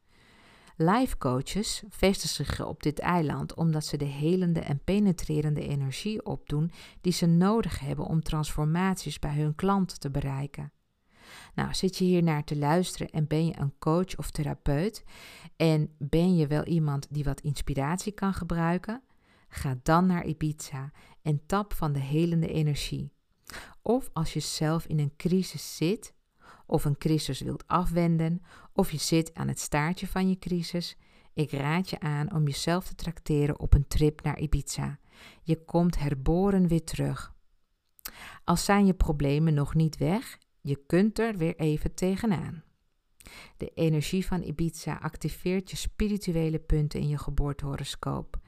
Life coaches vestigen zich op dit eiland omdat ze de helende en penetrerende energie opdoen die ze nodig hebben om transformaties bij hun klanten te bereiken. Nou, zit je hier naar te luisteren en ben je een coach of therapeut en ben je wel iemand die wat inspiratie kan gebruiken? Ga dan naar Ibiza en tap van de helende energie. Of als je zelf in een crisis zit, of een crisis wilt afwenden, of je zit aan het staartje van je crisis, ik raad je aan om jezelf te trakteren op een trip naar Ibiza. Je komt herboren weer terug. Als zijn je problemen nog niet weg, je kunt er weer even tegenaan. De energie van Ibiza activeert je spirituele punten in je geboortehoroscoop.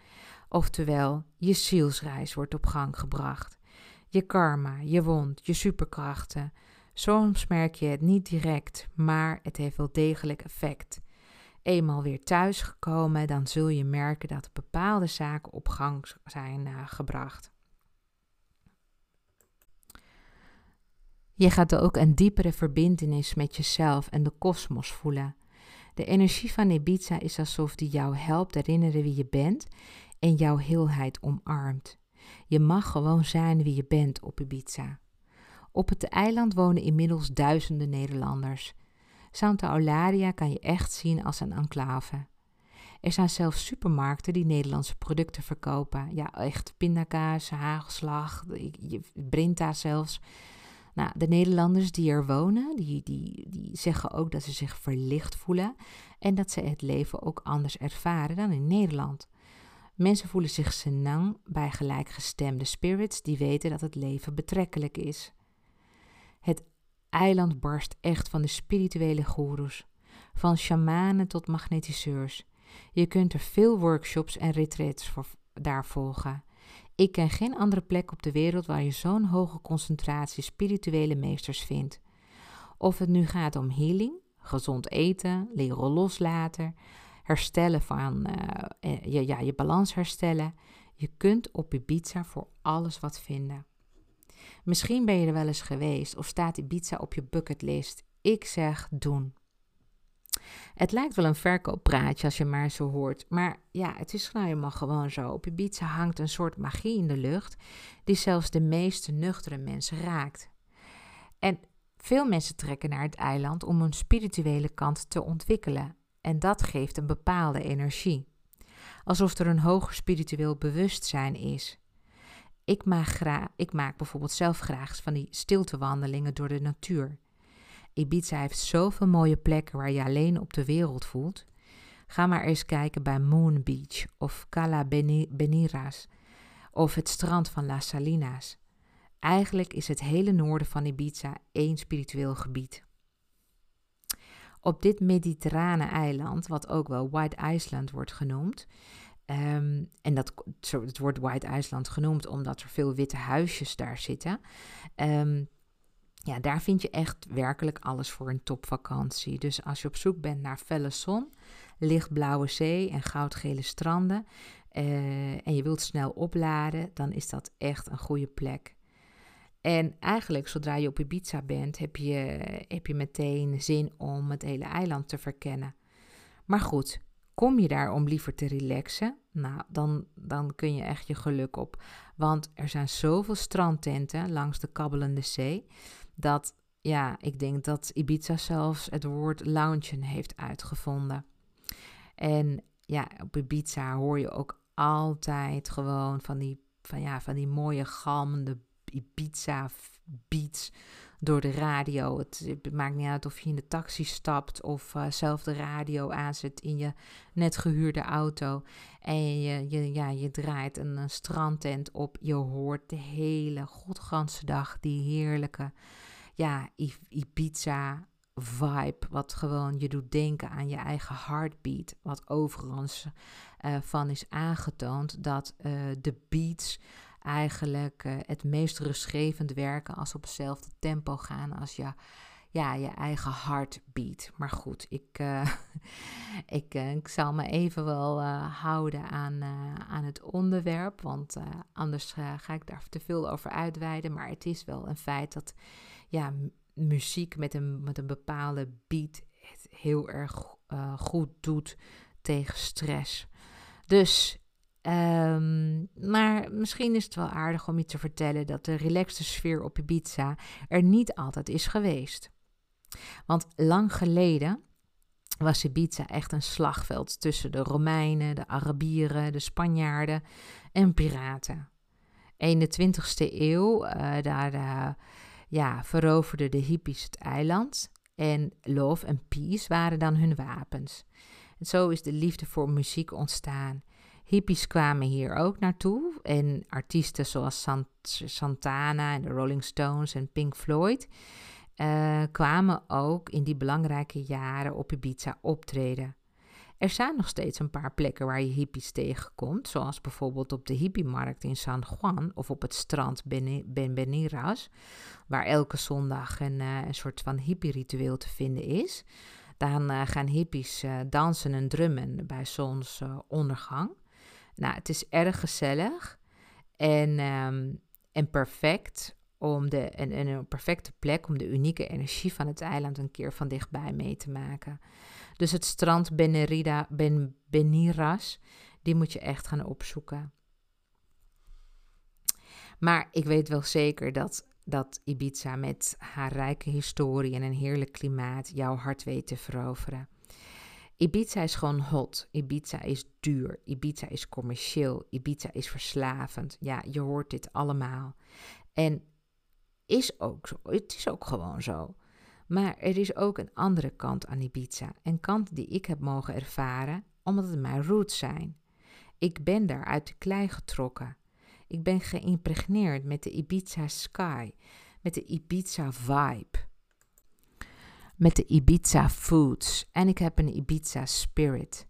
Oftewel, je zielsreis wordt op gang gebracht. Je karma, je wond, je superkrachten. Soms merk je het niet direct, maar het heeft wel degelijk effect. Eenmaal weer thuisgekomen, dan zul je merken dat bepaalde zaken op gang zijn uh, gebracht. Je gaat ook een diepere verbindenis met jezelf en de kosmos voelen. De energie van Ibiza is alsof die jou helpt herinneren wie je bent en jouw heelheid omarmt. Je mag gewoon zijn wie je bent op Ibiza. Op het eiland wonen inmiddels duizenden Nederlanders. Santa Eulalia kan je echt zien als een enclave. Er zijn zelfs supermarkten die Nederlandse producten verkopen. Ja, echt pindakaas, hagelslag, brinta zelfs. Nou, de Nederlanders die er wonen, die, die, die zeggen ook dat ze zich verlicht voelen en dat ze het leven ook anders ervaren dan in Nederland. Mensen voelen zich senang bij gelijkgestemde spirits die weten dat het leven betrekkelijk is. Het eiland barst echt van de spirituele goeroes, van shamanen tot magnetiseurs. Je kunt er veel workshops en retreats voor daar volgen. Ik ken geen andere plek op de wereld waar je zo'n hoge concentratie spirituele meesters vindt. Of het nu gaat om healing, gezond eten, leren loslaten, herstellen van uh, je, ja, je balans herstellen. Je kunt op Ibiza voor alles wat vinden. Misschien ben je er wel eens geweest of staat Ibiza op je bucketlist. Ik zeg doen. Het lijkt wel een verkooppraatje als je maar zo hoort. Maar ja, het is nou helemaal gewoon zo. Op Ibiza hangt een soort magie in de lucht die zelfs de meeste nuchtere mensen raakt. En veel mensen trekken naar het eiland om hun spirituele kant te ontwikkelen. En dat geeft een bepaalde energie. Alsof er een hoger spiritueel bewustzijn is. Ik maak, graag, ik maak bijvoorbeeld zelf graag van die stiltewandelingen door de natuur. Ibiza heeft zoveel mooie plekken waar je alleen op de wereld voelt. Ga maar eens kijken bij Moon Beach of Cala Beniras of het strand van Las Salinas. Eigenlijk is het hele noorden van Ibiza één spiritueel gebied. Op dit mediterrane eiland, wat ook wel White Island wordt genoemd, ehm, en dat, het wordt White Island genoemd omdat er veel witte huisjes daar zitten, um, ja, daar vind je echt werkelijk alles voor een topvakantie. Dus als je op zoek bent naar felle zon, lichtblauwe zee en goudgele stranden uh, en je wilt snel opladen, dan is dat echt een goede plek. En eigenlijk, zodra je op Ibiza bent, heb je, heb je meteen zin om het hele eiland te verkennen. Maar goed, kom je daar om liever te relaxen? Nou, dan, dan kun je echt je geluk op. Want er zijn zoveel strandtenten langs de kabbelende zee. Dat, ja, ik denk dat Ibiza zelfs het woord loungen heeft uitgevonden. En ja, op Ibiza hoor je ook altijd gewoon van die, van, ja, van die mooie galmende Ibiza beats door de radio. Het, maakt niet uit of je in de taxi stapt of uh, zelf de radio aanzet in je net gehuurde auto. En je, je, ja, je draait een, strandtent op. Je hoort de hele godganse dag die heerlijke ja, Ibiza vibe. Wat gewoon je doet denken aan je eigen heartbeat. Wat overigens uh, van is aangetoond dat uh, de beats eigenlijk uh, het meest rustgevend werken als op hetzelfde tempo gaan als je, ja, je eigen heartbeat. Maar goed, ik, ik, ik zal me even wel houden aan, aan het onderwerp, want anders ga ik daar te veel over uitweiden. Maar het is wel een feit dat ja, muziek met een, met een bepaalde beat het heel erg goed doet tegen stress. Dus, um, maar misschien is het wel aardig om je te vertellen dat de relaxte sfeer op Ibiza er niet altijd is geweest. Want lang geleden was Ibiza echt een slagveld tussen de Romeinen, de Arabieren, de Spanjaarden en piraten. In de 20e eeuw, uh, daar uh, ja, veroverden de hippies het eiland en love en peace waren dan hun wapens. En zo is de liefde voor muziek ontstaan. Hippies kwamen hier ook naartoe en artiesten zoals Sant Santana en de Rolling Stones en Pink Floyd uh, kwamen ook in die belangrijke jaren op Ibiza optreden. Er zijn nog steeds een paar plekken waar je hippies tegenkomt, zoals bijvoorbeeld op de hippiemarkt in San Juan of op het strand Ben Beniras, waar elke zondag een, uh, een soort van hippie-ritueel te vinden is. Dan uh, gaan hippies dansen en drummen bij zonsondergang. Nou, het is erg gezellig en, um, en perfect om de, en een perfecte plek om de unieke energie van het eiland een keer van dichtbij mee te maken. Dus het strand Benerida, ben, Beniras, die moet je echt gaan opzoeken. Maar ik weet wel zeker dat, dat Ibiza met haar rijke historie en een heerlijk klimaat jouw hart weet te veroveren. Ibiza is gewoon hot. Ibiza is duur. Ibiza is commercieel. Ibiza is verslavend. Ja, je hoort dit allemaal. En is ook zo. Het is ook gewoon zo. Maar er is ook een andere kant aan Ibiza. Een kant die ik heb mogen ervaren omdat het mijn roots zijn. Ik ben daar uit de klei getrokken. Ik ben geïmpregneerd met de Ibiza sky, met de Ibiza vibe, met de Ibiza foods en ik heb een Ibiza spirit.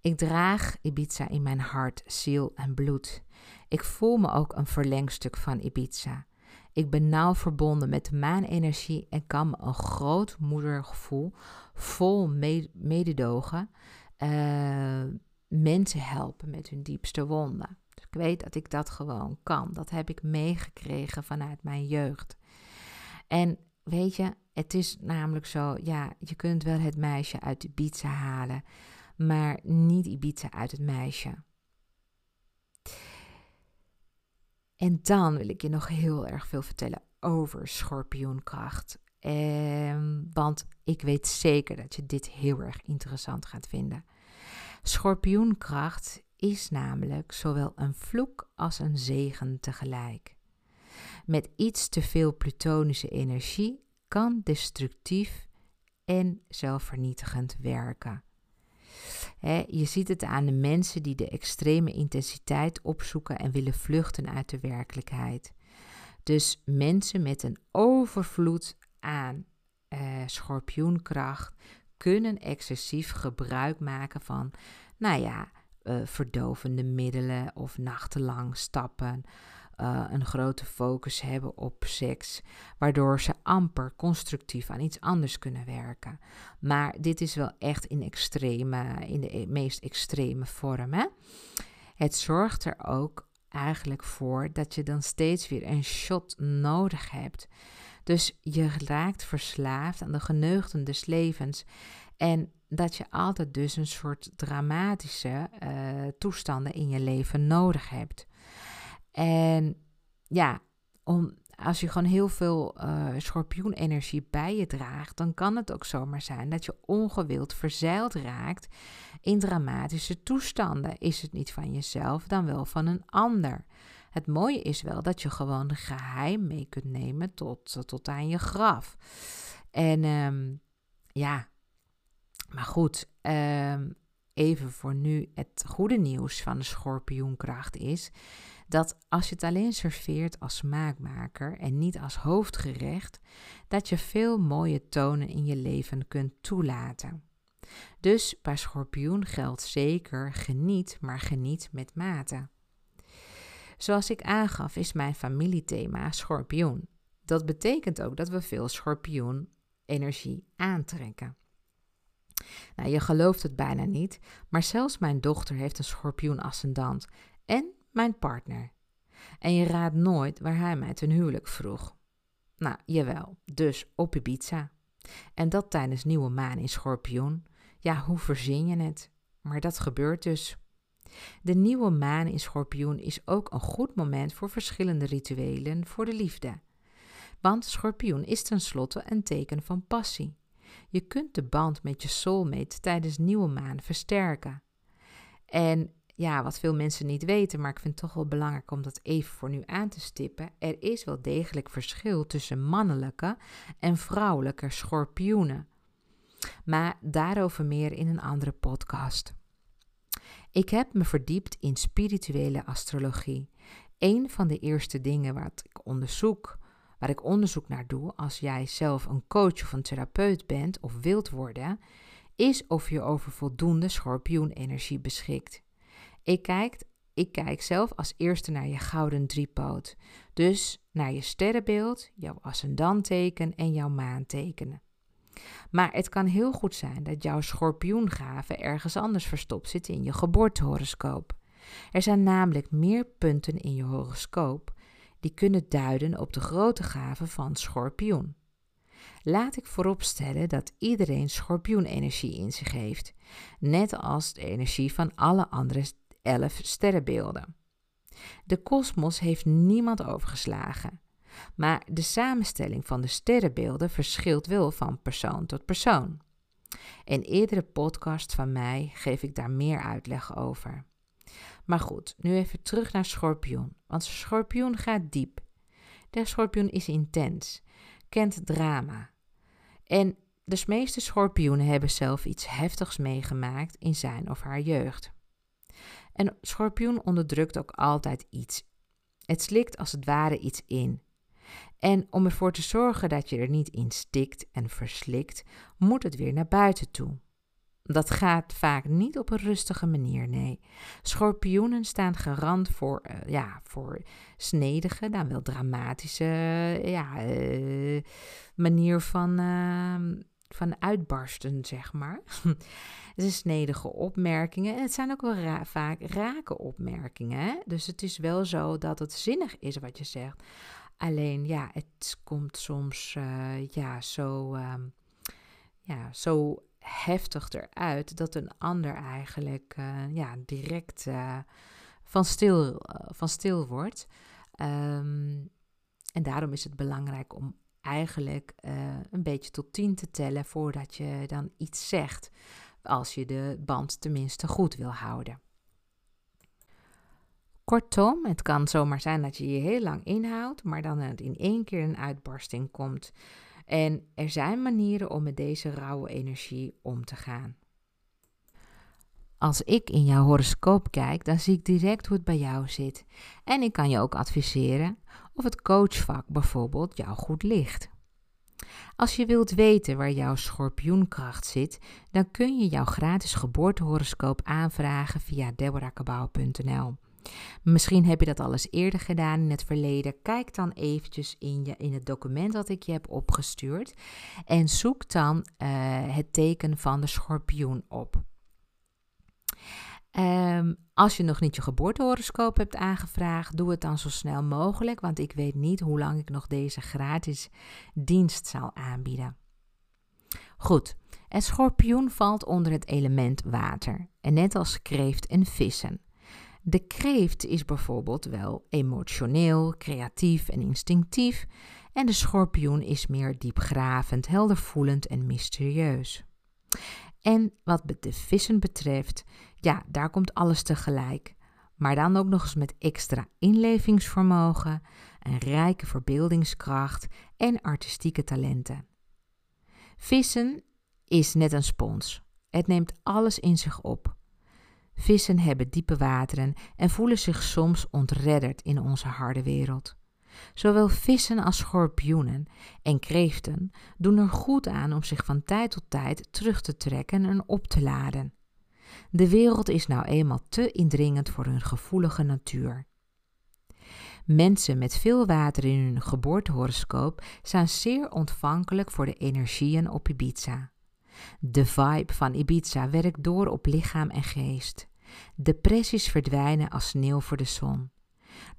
Ik draag Ibiza in mijn hart, ziel en bloed. Ik voel me ook een verlengstuk van Ibiza. Ik ben nauw verbonden met de maanenergie en kan me een groot moedergevoel vol mededogen uh, mensen helpen met hun diepste wonden. Dus ik weet dat ik dat gewoon kan. Dat heb ik meegekregen vanuit mijn jeugd. En weet je, het is namelijk zo, ja, je kunt wel het meisje uit Ibiza halen, maar niet Ibiza uit het meisje. En dan wil ik je nog heel erg veel vertellen over schorpioenkracht. Ehm, want ik weet zeker dat je dit heel erg interessant gaat vinden. Schorpioenkracht is namelijk zowel een vloek als een zegen tegelijk. Met iets te veel plutonische energie kan destructief en zelfvernietigend werken je ziet het aan de mensen die de extreme intensiteit opzoeken en willen vluchten uit de werkelijkheid. Dus mensen met een overvloed aan uh, schorpioenkracht kunnen excessief gebruik maken van, nou ja, uh, verdovende middelen of nachtenlang stappen uh, een grote focus hebben op seks, waardoor ze amper constructief aan iets anders kunnen werken. Maar dit is wel echt in, extreme, in de e-, meest extreme vorm. Hè? Het zorgt er ook eigenlijk voor dat je dan steeds weer een shot nodig hebt. Dus je raakt verslaafd aan de geneugten des levens. En dat je altijd dus een soort dramatische uh, toestanden in je leven nodig hebt. En ja, als je gewoon heel veel uh, schorpioenenergie bij je draagt, dan kan het ook zomaar zijn dat je ongewild verzeild raakt in dramatische toestanden. Is het niet van jezelf, dan wel van een ander. Het mooie is wel dat je gewoon geheim mee kunt nemen tot, tot aan je graf. En um, ja, maar goed, um, even voor nu het goede nieuws van de schorpioenkracht is dat als je het alleen serveert als smaakmaker en niet als hoofdgerecht, dat je veel mooie tonen in je leven kunt toelaten. Dus bij schorpioen geldt zeker geniet, maar geniet met mate. Zoals ik aangaf, is mijn familiethema schorpioen. Dat betekent ook dat we veel schorpioen-energie aantrekken. Nou, je gelooft het bijna niet, maar zelfs mijn dochter heeft een schorpioen-ascendant en mijn partner. En je raadt nooit waar hij mij ten huwelijk vroeg. Nou, jawel, dus op Ibiza. En dat tijdens nieuwe maan in schorpioen. Ja, hoe verzin je het? Maar dat gebeurt dus. De nieuwe maan in Schorpioen is ook een goed moment voor verschillende rituelen voor de liefde. Want Schorpioen is tenslotte een teken van passie. Je kunt de band met je soulmate tijdens nieuwe maan versterken. En ja, wat veel mensen niet weten, maar ik vind het toch wel belangrijk om dat even voor nu aan te stippen. Er is wel degelijk verschil tussen mannelijke en vrouwelijke schorpioenen. Maar daarover meer in een andere podcast. Ik heb me verdiept in spirituele astrologie. Een van de eerste dingen wat ik onderzoek, waar ik onderzoek naar doe als jij zelf een coach of een therapeut bent of wilt worden, is of je over voldoende schorpioenenergie beschikt. Ik kijk, ik kijk zelf als eerste naar je gouden driepoot, dus naar je sterrenbeeld, jouw ascendanteken en jouw maantekenen. Maar het kan heel goed zijn dat jouw schorpioengave ergens anders verstopt zit in je geboortehoroscoop. Er zijn namelijk meer punten in je horoscoop die kunnen duiden op de grote gave van schorpioen. Laat ik vooropstellen dat iedereen schorpioenenergie in zich heeft, net als de energie van alle andere elf sterrenbeelden. De kosmos heeft niemand overgeslagen. Maar de samenstelling van de sterrenbeelden verschilt wel van persoon tot persoon. In eerdere podcast van mij geef ik daar meer uitleg over. Maar goed, nu even terug naar schorpioen, want schorpioen gaat diep. De schorpioen is intens, kent drama. En de meeste schorpioenen hebben zelf iets heftigs meegemaakt in zijn of haar jeugd. En schorpioen onderdrukt ook altijd iets. Het slikt als het ware iets in. En om ervoor te zorgen dat je er niet in stikt en verslikt, moet het weer naar buiten toe. Dat gaat vaak niet op een rustige manier, nee. Schorpioenen staan garant voor, uh, ja, voor snedige, dan wel dramatische ja, uh, manier van, uh, van uitbarsten, zeg maar. het snedige opmerkingen en het zijn ook wel vaak rake opmerkingen. Hè? Dus het is wel zo dat het zinnig is wat je zegt. Alleen ja, het komt soms uh, ja, zo, um, ja, zo heftig eruit dat een ander eigenlijk uh, ja, direct uh, van, stil, van stil wordt. Um, en daarom is het belangrijk om eigenlijk een beetje tot tien te tellen voordat je dan iets zegt. Als je de band tenminste goed wil houden. Kortom, het kan zomaar zijn dat je je heel lang inhoudt, maar dan in één keer een uitbarsting komt. En er zijn manieren om met deze rauwe energie om te gaan. Als ik in jouw horoscoop kijk, dan zie ik direct hoe het bij jou zit. En ik kan je ook adviseren of het coachvak bijvoorbeeld jou goed ligt. Als je wilt weten waar jouw schorpioenkracht zit, dan kun je jouw gratis geboortehoroscoop aanvragen via deborahkabau.nl. Misschien heb je dat al eens eerder gedaan in het verleden. Kijk dan eventjes in, je, in het document dat ik je heb opgestuurd en zoek dan uh, het teken van de schorpioen op. Um, als je nog niet je geboortehoroscoop hebt aangevraagd, doe het dan zo snel mogelijk, want ik weet niet hoe lang ik nog deze gratis dienst zal aanbieden. Goed, het schorpioen valt onder het element water, en net als kreeft en vissen. De kreeft is bijvoorbeeld wel emotioneel, creatief en instinctief, en de schorpioen is meer diepgravend, heldervoelend en mysterieus. En wat de vissen betreft, ja, daar komt alles tegelijk. Maar dan ook nog eens met extra inlevingsvermogen, een rijke verbeeldingskracht en artistieke talenten. Vissen is net een spons. Het neemt alles in zich op. Vissen hebben diepe wateren en voelen zich soms ontredderd in onze harde wereld. Zowel vissen als schorpioenen en kreeften doen er goed aan om zich van tijd tot tijd terug te trekken en op te laden. De wereld is nou eenmaal te indringend voor hun gevoelige natuur. Mensen met veel water in hun geboortehoroscoop zijn zeer ontvankelijk voor de energieën op Ibiza. De vibe van Ibiza werkt door op lichaam en geest. Depressies verdwijnen als sneeuw voor de zon.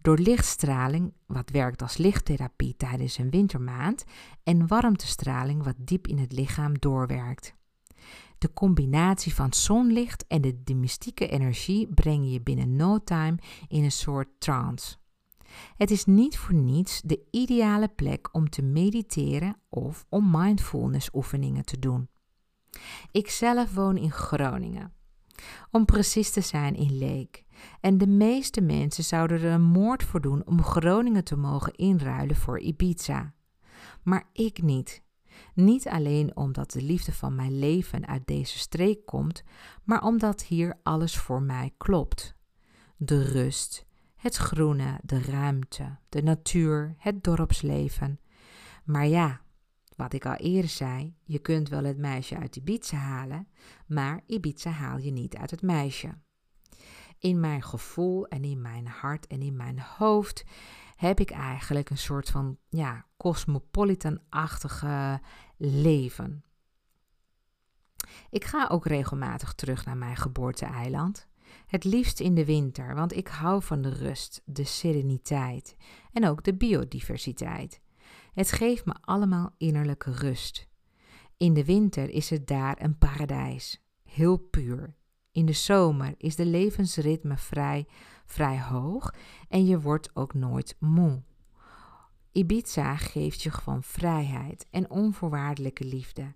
Door lichtstraling, wat werkt als lichttherapie tijdens een wintermaand, en warmtestraling, wat diep in het lichaam doorwerkt. De combinatie van zonlicht en de, de mystieke energie brengen je binnen no time in een soort trance. Het is niet voor niets de ideale plek om te mediteren of om mindfulness oefeningen te doen. Ik zelf woon in Groningen. Om precies te zijn in Leek. En de meeste mensen zouden er een moord voor doen om Groningen te mogen inruilen voor Ibiza. Maar ik niet. Niet alleen omdat de liefde van mijn leven uit deze streek komt, maar omdat hier alles voor mij klopt. De rust, het groene, de ruimte, de natuur, het dorpsleven. Maar ja, wat ik al eerder zei, je kunt wel het meisje uit Ibiza halen, maar Ibiza haal je niet uit het meisje. In mijn gevoel en in mijn hart en in mijn hoofd heb ik eigenlijk een soort van ja, cosmopolitan-achtige leven. Ik ga ook regelmatig terug naar mijn geboorte-eiland. Het liefst in de winter, want ik hou van de rust, de sereniteit en ook de biodiversiteit. Het geeft me allemaal innerlijke rust. In de winter is het daar een paradijs, heel puur. In de zomer is de levensritme vrij, vrij hoog en je wordt ook nooit moe. Ibiza geeft je gewoon vrijheid en onvoorwaardelijke liefde.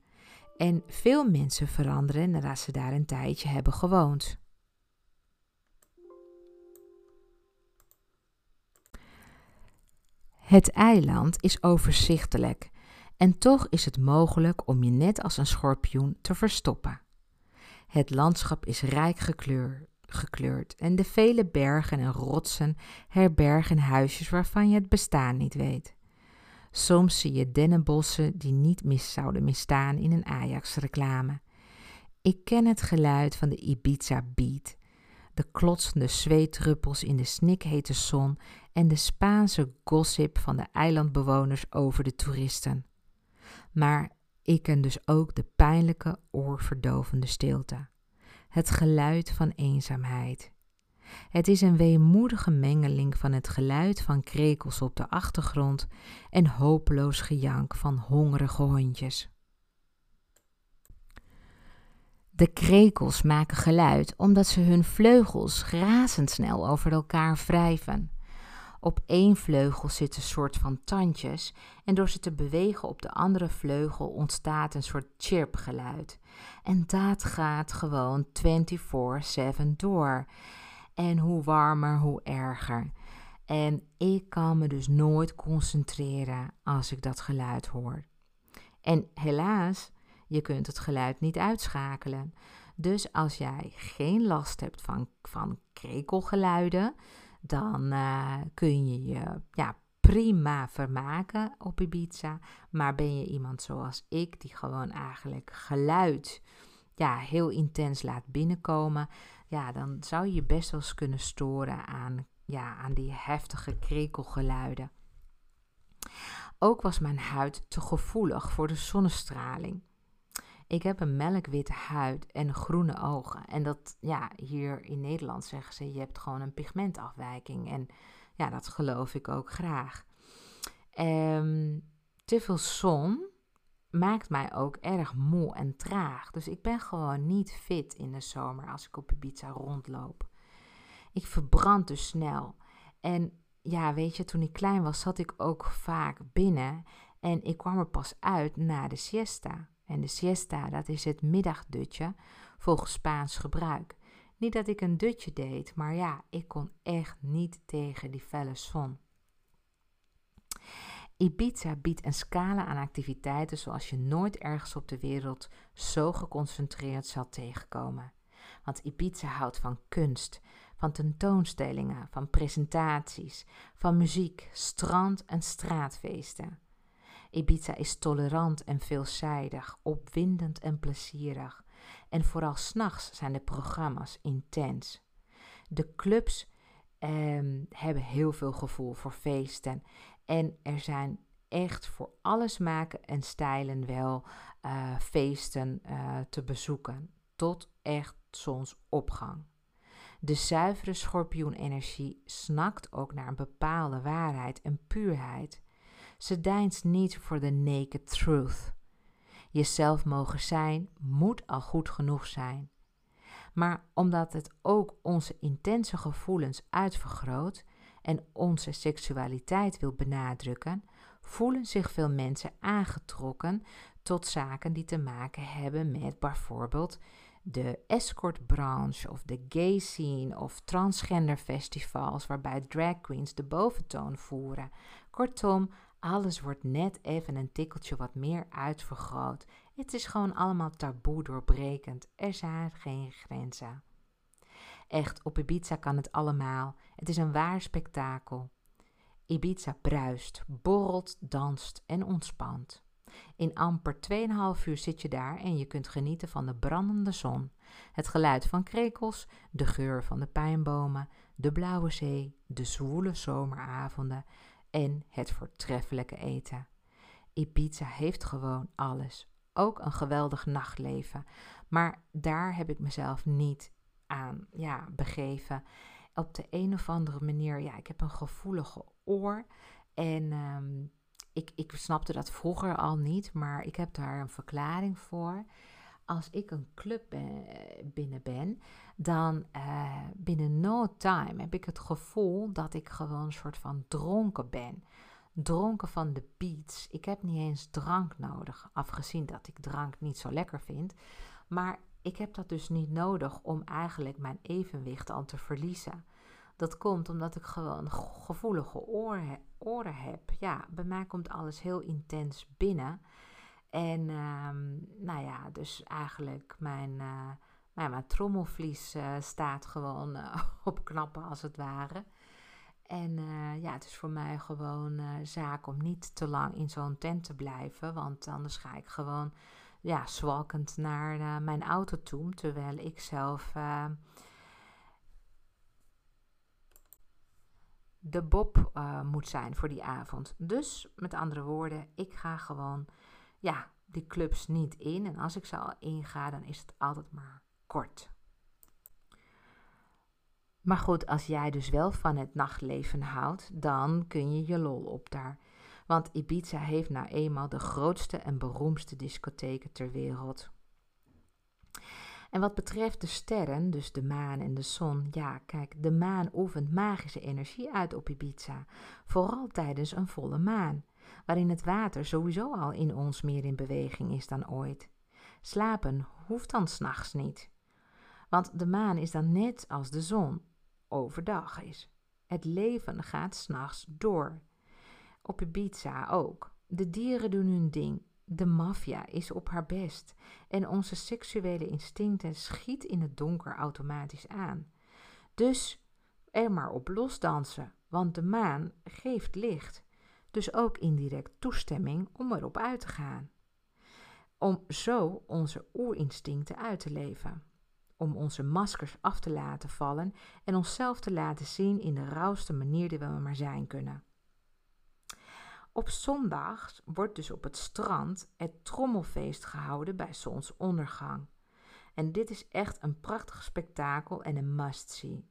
En veel mensen veranderen nadat ze daar een tijdje hebben gewoond. Het eiland is overzichtelijk en toch is het mogelijk om je net als een schorpioen te verstoppen. Het landschap is rijk gekleurd en de vele bergen en rotsen herbergen huisjes waarvan je het bestaan niet weet. Soms zie je dennenbossen die niet mis zouden misstaan in een Ajax-reclame. Ik ken het geluid van de Ibiza Beat, de klotsende zweetdruppels in de snikhete zon en de Spaanse gossip van de eilandbewoners over de toeristen. Maar ik ken dus ook de pijnlijke, oorverdovende stilte. Het geluid van eenzaamheid. Het is een weemoedige mengeling van het geluid van krekels op de achtergrond en hopeloos gejank van hongerige hondjes. De krekels maken geluid omdat ze hun vleugels razendsnel over elkaar wrijven. Op één vleugel zitten soort van tandjes en door ze te bewegen op de andere vleugel ontstaat een soort chirpgeluid. En dat gaat gewoon 24/7 door. En hoe warmer, hoe erger. En ik kan me dus nooit concentreren als ik dat geluid hoor. En helaas, je kunt het geluid niet uitschakelen. Dus als jij geen last hebt van, van krekelgeluiden, dan uh, kun je je ja, prima vermaken op Ibiza. Maar ben je iemand zoals ik, die gewoon eigenlijk geluid ja, heel intens laat binnenkomen, ja, dan zou je je best wel eens kunnen storen aan, ja, aan die heftige krekelgeluiden. Ook was mijn huid te gevoelig voor de zonnestraling. Ik heb een melkwitte huid en groene ogen. En dat, ja, hier in Nederland zeggen ze, je hebt gewoon een pigmentafwijking. En ja, dat geloof ik ook graag. Um, te veel zon maakt mij ook erg moe en traag. Dus ik ben gewoon niet fit in de zomer als ik op Ibiza rondloop. Ik verbrand dus snel. En ja, weet je, toen ik klein was, zat ik ook vaak binnen. En ik kwam er pas uit na de siesta. En de siesta, dat is het middagdutje volgens Spaans gebruik. Niet dat ik een dutje deed, maar ja, ik kon echt niet tegen die felle zon. Ibiza biedt een scala aan activiteiten zoals je nooit ergens op de wereld zo geconcentreerd zal tegenkomen. Want Ibiza houdt van kunst, van tentoonstellingen, van presentaties, van muziek, strand- en straatfeesten. Ibiza is tolerant en veelzijdig, opwindend en plezierig. En vooral s'nachts zijn de programma's intens. De clubs ehm, hebben heel veel gevoel voor feesten. En er zijn echt voor alles maken en stijlen wel uh, feesten uh, te bezoeken. Tot echt zonsopgang. De zuivere schorpioenenergie snakt ook naar een bepaalde waarheid en puurheid. Ze deinst niet voor de naked truth. Jezelf mogen zijn moet al goed genoeg zijn. Maar omdat het ook onze intense gevoelens uitvergroot en onze seksualiteit wil benadrukken, voelen zich veel mensen aangetrokken tot zaken die te maken hebben met bijvoorbeeld de escortbranche of de gay scene of transgender festivals waarbij drag queens de boventoon voeren. Kortom, alles wordt net even een tikkeltje wat meer uitvergroot. Het is gewoon allemaal taboe doorbrekend. Er zijn geen grenzen. Echt, op Ibiza kan het allemaal. Het is een waar spektakel. Ibiza bruist, borrelt, danst en ontspant. In amper 2,5 uur zit je daar en je kunt genieten van de brandende zon, het geluid van krekels, de geur van de pijnbomen, de blauwe zee, de zwoele zomeravonden en het voortreffelijke eten. Ibiza heeft gewoon alles, ook een geweldig nachtleven, maar daar heb ik mezelf niet aan ja, begeven. Op de een of andere manier, ja, ik heb een gevoelige oor en ehm, ik, ik snapte dat vroeger al niet, maar ik heb daar een verklaring voor. Als ik een club binnen ben, dan uh, binnen no time heb ik het gevoel dat ik gewoon een soort van dronken ben. Dronken van de beats. Ik heb niet eens drank nodig, afgezien dat ik drank niet zo lekker vind. Maar ik heb dat dus niet nodig om eigenlijk mijn evenwicht al te verliezen. Dat komt omdat ik gewoon gevoelige oren heb. Ja, bij mij komt alles heel intens binnen. En um, nou ja, dus eigenlijk mijn, uh, nou, mijn trommelvlies uh, staat gewoon uh, op knappen als het ware. En ja, het is voor mij gewoon zaak om niet te lang in zo'n tent te blijven. Want anders ga ik gewoon ja, zwalkend naar mijn auto toe. Terwijl ik zelf de Bob moet zijn voor die avond. Dus met andere woorden, ik ga gewoon ja, die clubs niet in. En als ik ze al inga, dan is het altijd maar kort. Maar goed, als jij dus wel van het nachtleven houdt, dan kun je je lol op daar. Want Ibiza heeft nou eenmaal de grootste en beroemdste discotheken ter wereld. En wat betreft de sterren, dus de maan en de zon, ja, kijk, de maan oefent magische energie uit op Ibiza, vooral tijdens een volle maan, waarin het water sowieso al in ons meer in beweging is dan ooit. Slapen hoeft dan s'nachts niet, want de maan is dan net als de zon overdag is. Het leven gaat s'nachts door. Op Ibiza ook. De dieren doen hun ding, de maffia is op haar best en onze seksuele instincten schiet in het donker automatisch aan. Dus er maar op losdansen, want de maan geeft licht, dus ook indirect toestemming om erop uit te gaan. Om zo onze oerinstincten uit te leven. Om onze maskers af te laten vallen en onszelf te laten zien in de rauwste manier die we maar zijn kunnen. Op zondag wordt dus op het strand het trommelfeest gehouden bij zonsondergang. En dit is echt een prachtig spektakel en een must-see.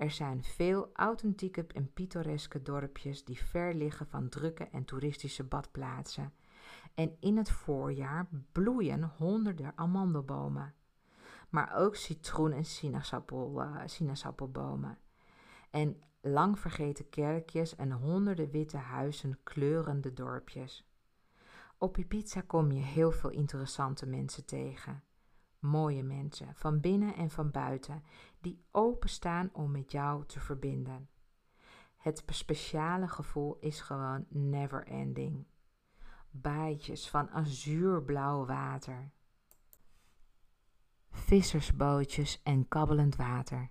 Er zijn veel authentieke en pittoreske dorpjes die ver liggen van drukke en toeristische badplaatsen. En in het voorjaar bloeien honderden amandelbomen. Maar ook citroen- en sinaasappel, uh, sinaasappelbomen. En lang vergeten kerkjes en honderden witte huizen kleuren de dorpjes. Op Ibiza kom je heel veel interessante mensen tegen. Mooie mensen, van binnen en van buiten, die openstaan om met jou te verbinden. Het speciale gevoel is gewoon never ending. Baaitjes van azuurblauw water. Vissersbootjes en kabbelend water.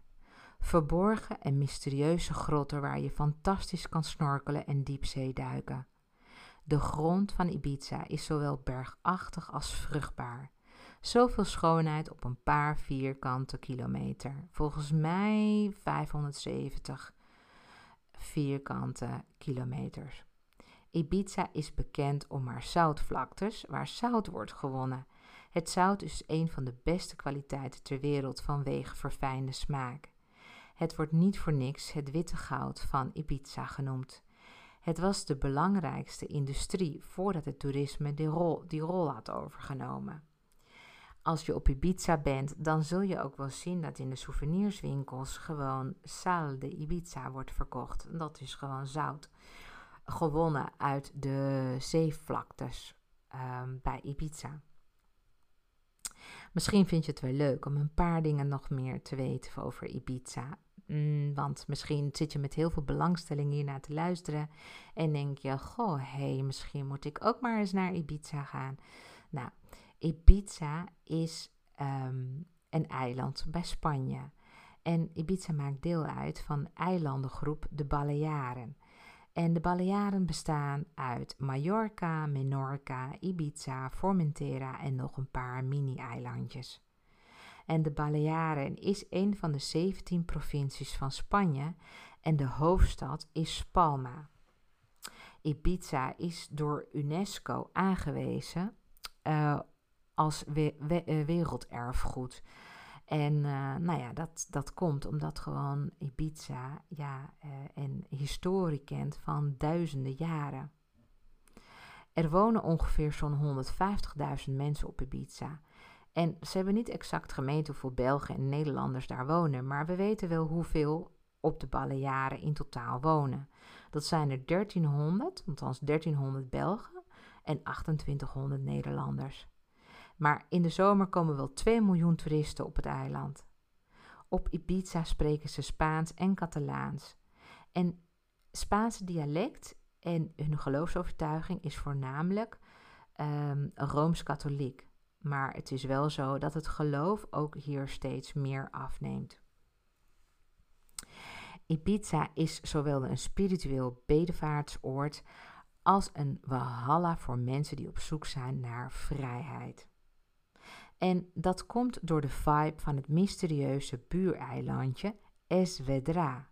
Verborgen en mysterieuze grotten waar je fantastisch kan snorkelen en diepzee duiken. De grond van Ibiza is zowel bergachtig als vruchtbaar. Zoveel schoonheid op een paar vierkante kilometer. Volgens mij 570 vierkante kilometers. Ibiza is bekend om haar zoutvlaktes, waar zout wordt gewonnen. Het zout is een van de beste kwaliteiten ter wereld vanwege verfijnde smaak. Het wordt niet voor niks het witte goud van Ibiza genoemd. Het was de belangrijkste industrie voordat het toerisme die rol, die rol had overgenomen. Als je op Ibiza bent, dan zul je ook wel zien dat in de souvenirswinkels gewoon sal de Ibiza wordt verkocht. Dat is gewoon zout. Gewonnen uit de zeevlaktes um, bij Ibiza. Misschien vind je het wel leuk om een paar dingen nog meer te weten over Ibiza. Mm, want misschien zit je met heel veel belangstelling hier naar te luisteren en denk je: Goh, hé, hey, misschien moet ik ook maar eens naar Ibiza gaan. Nou, Ibiza is ehm, een eiland bij Spanje. En Ibiza maakt deel uit van eilandengroep de Balearen. En de Balearen bestaan uit Mallorca, Menorca, Ibiza, Formentera en nog een paar mini-eilandjes. En de Balearen is een van de 17 provincies van Spanje en de hoofdstad is Palma. Ibiza is door UNESCO aangewezen uh, als eh, werelderfgoed. En uh, nou ja, dat, dat komt omdat gewoon Ibiza ja, uh, een historie kent van duizenden jaren. Er wonen ongeveer zo'n 150.000 mensen op Ibiza. En ze hebben niet exact gemeten hoeveel Belgen en Nederlanders daar wonen, maar we weten wel hoeveel op de Balearen in totaal wonen. Dat zijn er 1300, althans 1300 Belgen en 2800 Nederlanders. Maar in de zomer komen wel 2 miljoen toeristen op het eiland. Op Ibiza spreken ze Spaans en Catalaans. En Spaanse dialect en hun geloofsovertuiging is voornamelijk um, rooms-katholiek. Maar het is wel zo dat het geloof ook hier steeds meer afneemt. Ibiza is zowel een spiritueel bedevaartsoord als een walhalla voor mensen die op zoek zijn naar vrijheid. En dat komt door de vibe van het mysterieuze buureilandje Esvedra,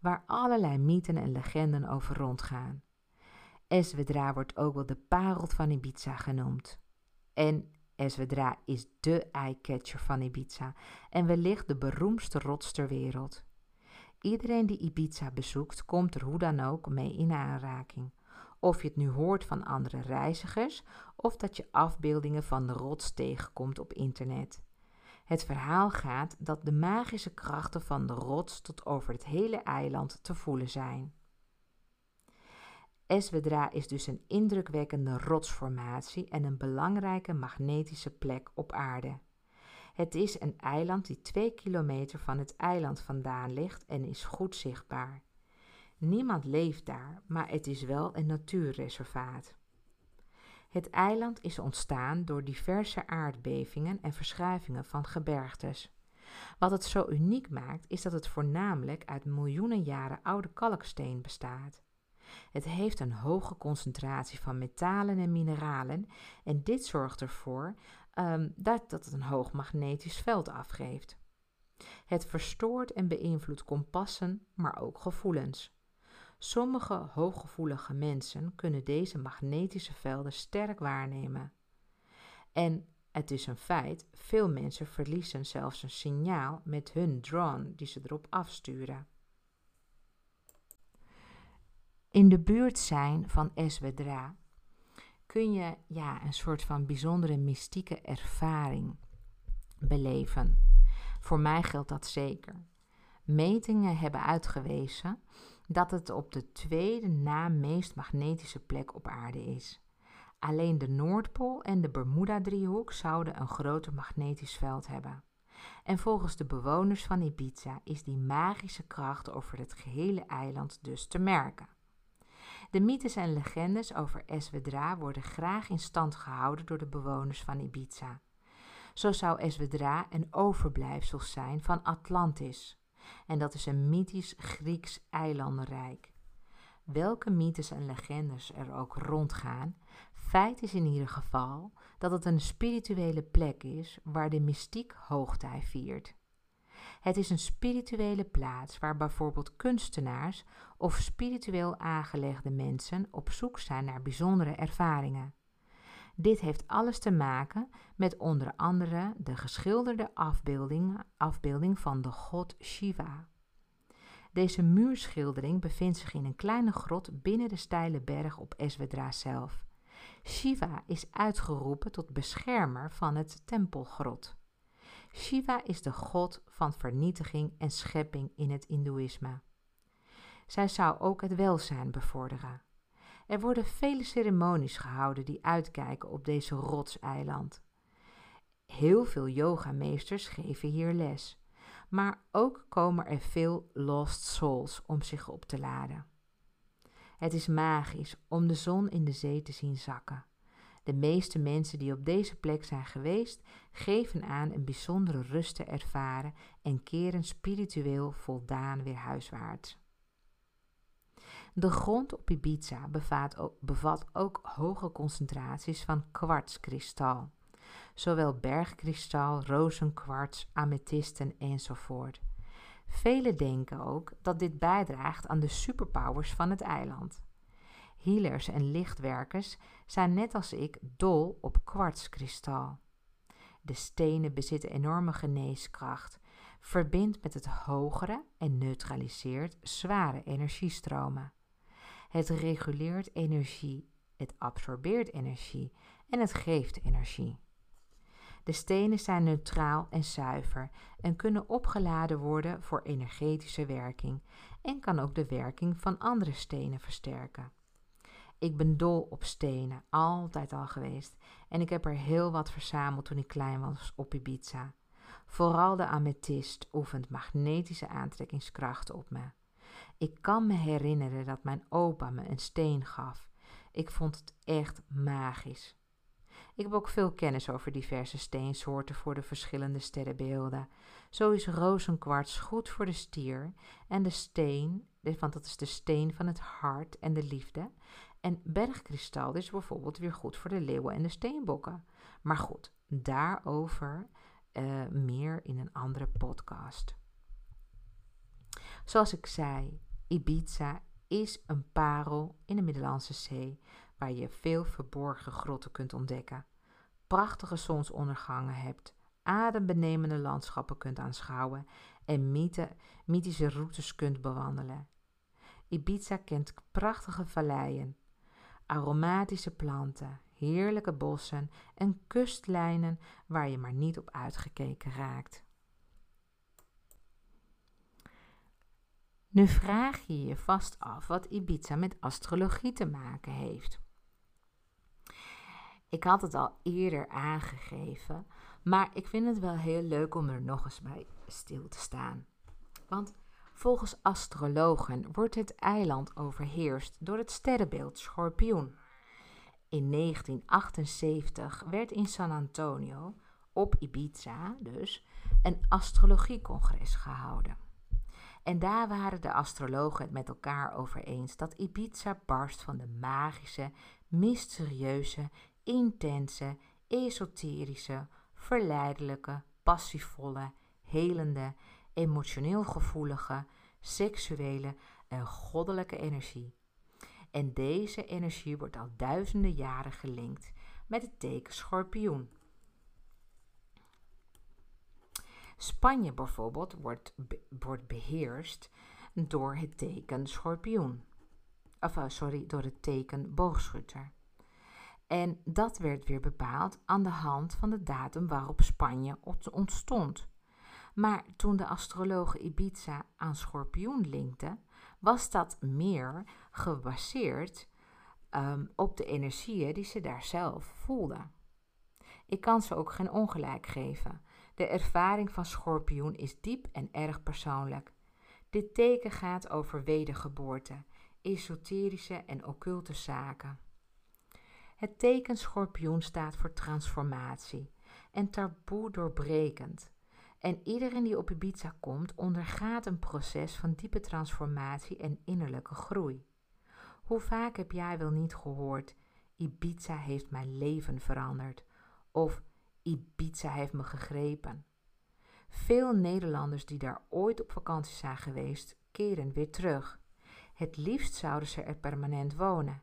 waar allerlei mythen en legenden over rondgaan. Esvedra wordt ook wel de parel van Ibiza genoemd. En Esvedra is dé eyecatcher van Ibiza en wellicht de beroemdste rots ter wereld. Iedereen die Ibiza bezoekt, komt er hoe dan ook mee in aanraking. Of je het nu hoort van andere reizigers of dat je afbeeldingen van de rots tegenkomt op internet. Het verhaal gaat dat de magische krachten van de rots tot over het hele eiland te voelen zijn. Esvedra is dus een indrukwekkende rotsformatie en een belangrijke magnetische plek op aarde. Het is een eiland die twee kilometer van het eiland vandaan ligt en is goed zichtbaar. Niemand leeft daar, maar het is wel een natuurreservaat. Het eiland is ontstaan door diverse aardbevingen en verschuivingen van gebergtes. Wat het zo uniek maakt, is dat het voornamelijk uit miljoenen jaren oude kalksteen bestaat. Het heeft een hoge concentratie van metalen en mineralen en dit zorgt ervoor dat, dat het een hoog magnetisch veld afgeeft. Het verstoort en beïnvloedt kompassen, maar ook gevoelens. Sommige hooggevoelige mensen kunnen deze magnetische velden sterk waarnemen. En het is een feit, veel mensen verliezen zelfs een signaal met hun drone die ze erop afsturen. In de buurt zijn van Eswedra kun je ja, een soort van bijzondere mystieke ervaring beleven. Voor mij geldt dat zeker. Metingen hebben uitgewezen dat het op de tweede na meest magnetische plek op aarde is. Alleen de Noordpool en de Bermuda-driehoek zouden een groter magnetisch veld hebben. En volgens de bewoners van Ibiza is die magische kracht over het gehele eiland dus te merken. De mythes en legendes over Eswedra worden graag in stand gehouden door de bewoners van Ibiza. Zo zou Eswedra een overblijfsel zijn van Atlantis. En dat is een mythisch Grieks eilandenrijk. Welke mythes en legendes er ook rondgaan, feit is in ieder geval dat het een spirituele plek is waar de mystiek hoogtij viert. Het is een spirituele plaats waar bijvoorbeeld kunstenaars of spiritueel aangelegde mensen op zoek zijn naar bijzondere ervaringen. Dit heeft alles te maken met onder andere de geschilderde afbeelding, afbeelding van de god Shiva. Deze muurschildering bevindt zich in een kleine grot binnen de steile berg op Eswedra zelf. Shiva is uitgeroepen tot beschermer van het tempelgrot. Shiva is de god van vernietiging en schepping in het Hindoeïsme. Zij zou ook het welzijn bevorderen. Er worden vele ceremonies gehouden die uitkijken op deze rotseiland. Heel veel yogameesters geven hier les, maar ook komen er veel lost souls om zich op te laden. Het is magisch om de zon in de zee te zien zakken. De meeste mensen die op deze plek zijn geweest, geven aan een bijzondere rust te ervaren en keren spiritueel voldaan weer huiswaarts. De grond op Ibiza bevat, bevat ook hoge concentraties van kwartskristal, zowel bergkristal, rozenkwarts, amethysten enzovoort. Velen denken ook dat dit bijdraagt aan de superpowers van het eiland. Healers en lichtwerkers zijn net als ik dol op kwartskristal. De stenen bezitten enorme geneeskracht, verbindt met het hogere en neutraliseert zware energiestromen. Het reguleert energie, het absorbeert energie en het geeft energie. De stenen zijn neutraal en zuiver en kunnen opgeladen worden voor energetische werking en kan ook de werking van andere stenen versterken. Ik ben dol op stenen, altijd al geweest, en ik heb er heel wat verzameld toen ik klein was op Ibiza. Vooral de amethyst oefent magnetische aantrekkingskracht op me. Ik kan me herinneren dat mijn opa me een steen gaf. Ik vond het echt magisch. Ik heb ook veel kennis over diverse steensoorten voor de verschillende sterrenbeelden. Zo is rozenkwarts goed voor de stier en de steen, want dat is de steen van het hart en de liefde. En bergkristal is bijvoorbeeld weer goed voor de leeuwen en de steenbokken. Maar goed, daarover uh, meer in een andere podcast. Zoals ik zei, Ibiza is een parel in de Middellandse Zee waar je veel verborgen grotten kunt ontdekken, prachtige zonsondergangen hebt, adembenemende landschappen kunt aanschouwen en mythe, mythische routes kunt bewandelen. Ibiza kent prachtige valleien, aromatische planten, heerlijke bossen en kustlijnen waar je maar niet op uitgekeken raakt. Nu vraag je je vast af wat Ibiza met astrologie te maken heeft. Ik had het al eerder aangegeven, maar ik vind het wel heel leuk om er nog eens bij stil te staan. Want volgens astrologen wordt het eiland overheerst door het sterrenbeeld Schorpioen. In 1978 werd in San Antonio, op Ibiza dus, een astrologiecongres gehouden. En daar waren de astrologen het met elkaar over eens dat Ibiza barst van de magische, mysterieuze, intense, esoterische, verleidelijke, passievolle, helende, emotioneel gevoelige, seksuele en goddelijke energie. En deze energie wordt al duizenden jaren gelinkt met het teken schorpioen. Spanje bijvoorbeeld wordt, wordt beheerst door het teken schorpioen. Of uh, sorry, door het teken boogschutter. En dat werd weer bepaald aan de hand van de datum waarop Spanje ontstond. Maar toen de astrologe Ibiza aan schorpioen linkte, was dat meer gebaseerd um, op de energieën die ze daar zelf voelden. Ik kan ze ook geen ongelijk geven. De ervaring van schorpioen is diep en erg persoonlijk. Dit teken gaat over wedergeboorte, esoterische en occulte zaken. Het teken schorpioen staat voor transformatie en taboe doorbrekend. En iedereen die op Ibiza komt, ondergaat een proces van diepe transformatie en innerlijke groei. Hoe vaak heb jij wel niet gehoord: Ibiza heeft mijn leven veranderd? Of Ibiza heeft me gegrepen? Veel Nederlanders die daar ooit op vakantie zijn geweest, keren weer terug. Het liefst zouden ze er permanent wonen.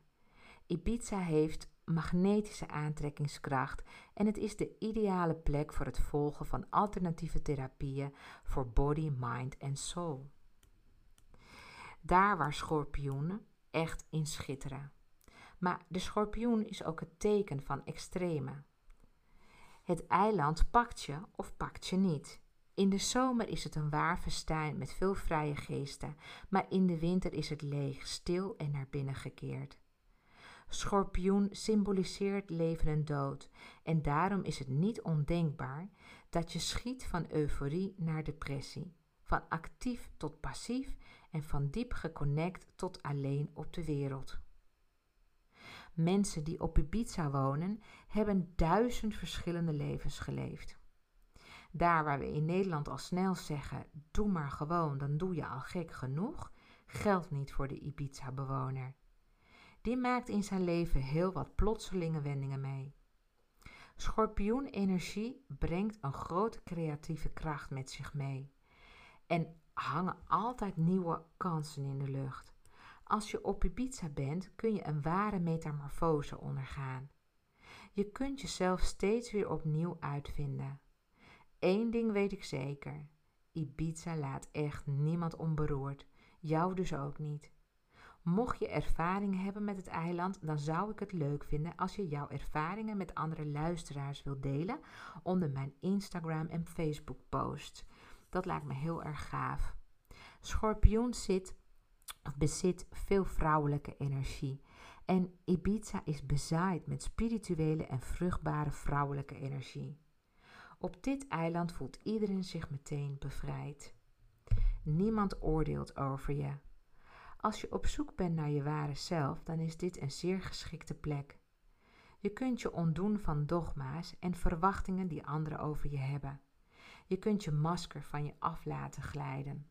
Ibiza heeft magnetische aantrekkingskracht en het is de ideale plek voor het volgen van alternatieve therapieën voor body, mind en soul. Daar waar schorpioenen echt in schitteren. Maar de schorpioen is ook het teken van extreme. Het eiland pakt je of pakt je niet. In de zomer is het een waar festijn met veel vrije geesten, maar in de winter is het leeg, stil en naar binnen gekeerd. Schorpioen symboliseert leven en dood en daarom is het niet ondenkbaar dat je schiet van euforie naar depressie, van actief tot passief en van diep geconnect tot alleen op de wereld. Mensen die op Ibiza wonen, hebben duizend verschillende levens geleefd. Daar waar we in Nederland al snel zeggen: doe maar gewoon, dan doe je al gek genoeg, geldt niet voor de Ibiza-bewoner. Die maakt in zijn leven heel wat plotselinge wendingen mee. Schorpioen-energie brengt een grote creatieve kracht met zich mee. En hangen altijd nieuwe kansen in de lucht. Als je op Ibiza bent, kun je een ware metamorfose ondergaan. Je kunt jezelf steeds weer opnieuw uitvinden. Eén ding weet ik zeker: Ibiza laat echt niemand onberoerd, jou dus ook niet. Mocht je ervaringen hebben met het eiland, dan zou ik het leuk vinden als je jouw ervaringen met andere luisteraars wilt delen onder mijn Instagram en Facebook post. Dat lijkt me heel erg gaaf. Schorpioen zit bezit veel vrouwelijke energie. En Ibiza is bezaaid met spirituele en vruchtbare vrouwelijke energie. Op dit eiland voelt iedereen zich meteen bevrijd. Niemand oordeelt over je. Als je op zoek bent naar je ware zelf, dan is dit een zeer geschikte plek. Je kunt je ontdoen van dogma's en verwachtingen die anderen over je hebben. Je kunt je masker van je af laten glijden.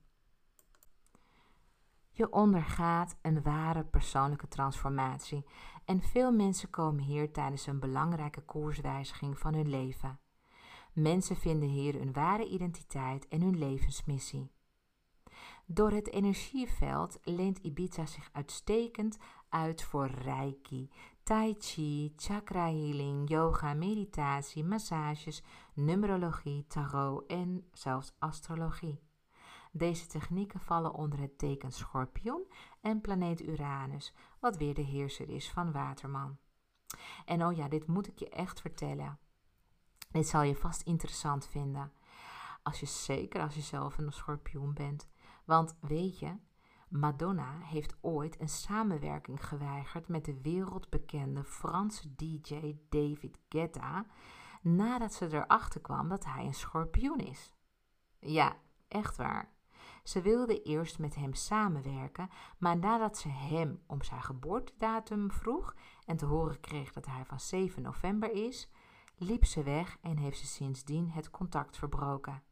Je ondergaat een ware persoonlijke transformatie en veel mensen komen hier tijdens een belangrijke koerswijziging van hun leven. Mensen vinden hier hun ware identiteit en hun levensmissie. Door het energieveld leent Ibiza zich uitstekend uit voor reiki, tai chi, chakra healing, yoga, meditatie, massages, numerologie, tarot en zelfs astrologie. Deze technieken vallen onder het teken Schorpioen en planeet Uranus, wat weer de heerser is van Waterman. En oh ja, dit moet ik je echt vertellen. Dit zal je vast interessant vinden. Als je zeker als je zelf een schorpioen bent. Want weet je, Madonna heeft ooit een samenwerking geweigerd met de wereldbekende Franse DJ David Guetta nadat ze erachter kwam dat hij een schorpioen is. Ja, echt waar. Ze wilde eerst met hem samenwerken, maar nadat ze hem om zijn geboortedatum vroeg en te horen kreeg dat hij van 7 november is, liep ze weg en heeft ze sindsdien het contact verbroken.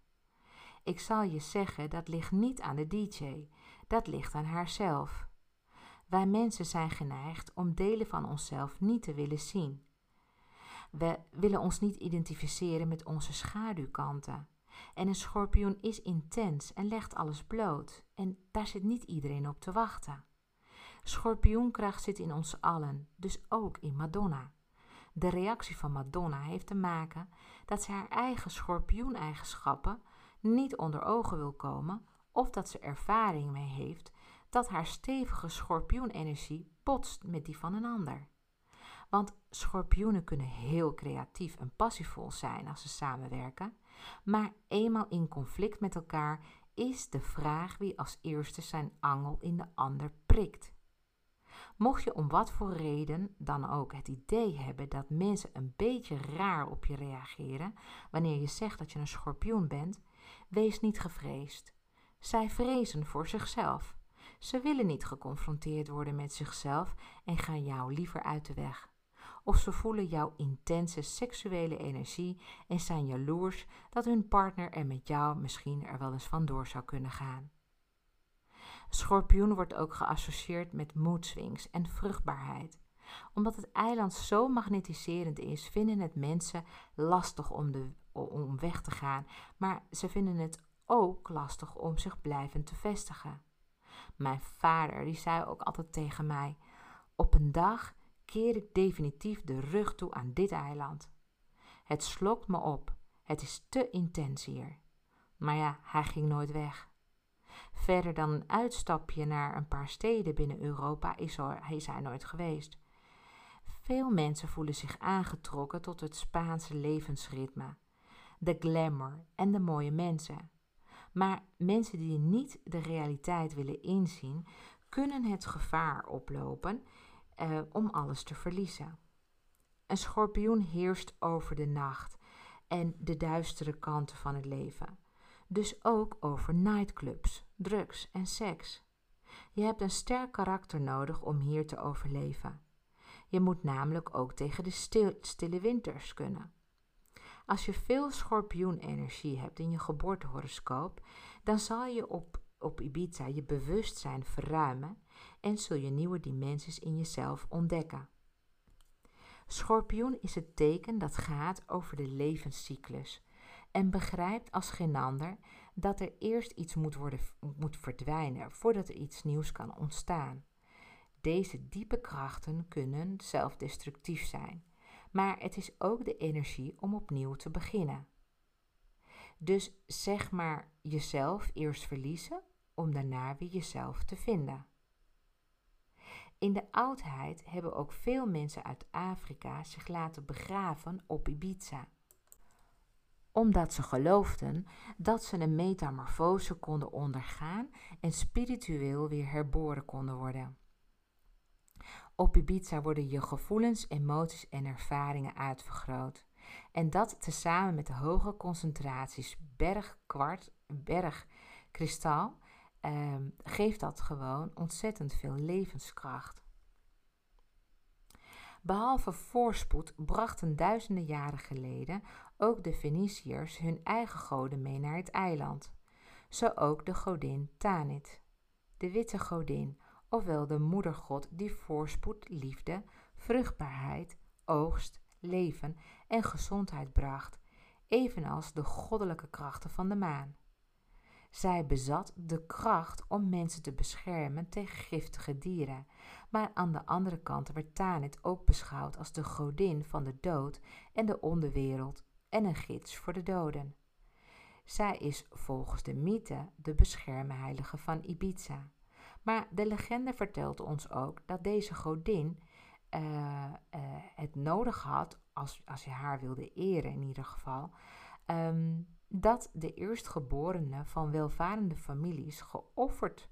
Ik zal je zeggen, dat ligt niet aan de DJ, dat ligt aan haarzelf. Wij mensen zijn geneigd om delen van onszelf niet te willen zien. We willen ons niet identificeren met onze schaduwkanten. En een schorpioen is intens en legt alles bloot. En daar zit niet iedereen op te wachten. Schorpioenkracht zit in ons allen, dus ook in Madonna. De reactie van Madonna heeft te maken dat ze haar eigen schorpioeneigenschappen niet onder ogen wil komen of dat ze ervaring mee heeft dat haar stevige schorpioenenergie botst met die van een ander. Want schorpioenen kunnen heel creatief en passievol zijn als ze samenwerken, maar eenmaal in conflict met elkaar is de vraag wie als eerste zijn angel in de ander prikt. Mocht je om wat voor reden dan ook het idee hebben dat mensen een beetje raar op je reageren wanneer je zegt dat je een schorpioen bent, wees niet gevreesd. Zij vrezen voor zichzelf. Ze willen niet geconfronteerd worden met zichzelf en gaan jou liever uit de weg. Of ze voelen jouw intense seksuele energie en zijn jaloers dat hun partner er met jou misschien er wel eens vandoor zou kunnen gaan. Schorpioen wordt ook geassocieerd met moedswings en vruchtbaarheid. Omdat het eiland zo magnetiserend is, vinden het mensen lastig om, om weg te gaan, maar ze vinden het ook lastig om zich blijvend te vestigen. Mijn vader die zei ook altijd tegen mij: Op een dag keer ik definitief de rug toe aan dit eiland. Het slokt me op, het is te intens hier. Maar ja, hij ging nooit weg. Verder dan een uitstapje naar een paar steden binnen Europa is, is hij nooit geweest. Veel mensen voelen zich aangetrokken tot het Spaanse levensritme, de glamour en de mooie mensen. Maar mensen die niet de realiteit willen inzien, kunnen het gevaar oplopen eh, om alles te verliezen. Een schorpioen heerst over de nacht en de duistere kanten van het leven. Dus ook over nightclubs, drugs en seks. Je hebt een sterk karakter nodig om hier te overleven. Je moet namelijk ook tegen de stille winters kunnen. Als je veel schorpioenenergie hebt in je geboortehoroscoop, dan zal je op, op Ibiza je bewustzijn verruimen en zul je nieuwe dimensies in jezelf ontdekken. Schorpioen is het teken dat gaat over de levenscyclus en begrijpt als geen ander dat er eerst iets moet, worden, moet verdwijnen voordat er iets nieuws kan ontstaan. Deze diepe krachten kunnen zelfdestructief zijn, maar het is ook de energie om opnieuw te beginnen. Dus zeg maar jezelf eerst verliezen om daarna weer jezelf te vinden. In de oudheid hebben ook veel mensen uit Afrika zich laten begraven op Ibiza. Omdat ze geloofden dat ze een metamorfose konden ondergaan en spiritueel weer herboren konden worden. Op Ibiza worden je gevoelens, emoties en ervaringen uitvergroot. En dat tezamen met de hoge concentraties bergkwart, bergkristal um, geeft dat gewoon ontzettend veel levenskracht. Behalve voorspoed brachten duizenden jaren geleden ook de Feniciërs hun eigen goden mee naar het eiland. Zo ook de godin Tanit, de witte godin, ofwel de moedergod die voorspoed, liefde, vruchtbaarheid, oogst, leven en gezondheid bracht, evenals de goddelijke krachten van de maan. Zij bezat de kracht om mensen te beschermen tegen giftige dieren, maar aan de andere kant werd Tanit ook beschouwd als de godin van de dood en de onderwereld en een gids voor de doden. Zij is volgens de mythe de beschermheilige van Ibiza. Maar de legende vertelt ons ook dat deze godin uh, uh, het nodig had, als, als je haar wilde eren in ieder geval, um, dat de eerstgeborene van welvarende families geofferd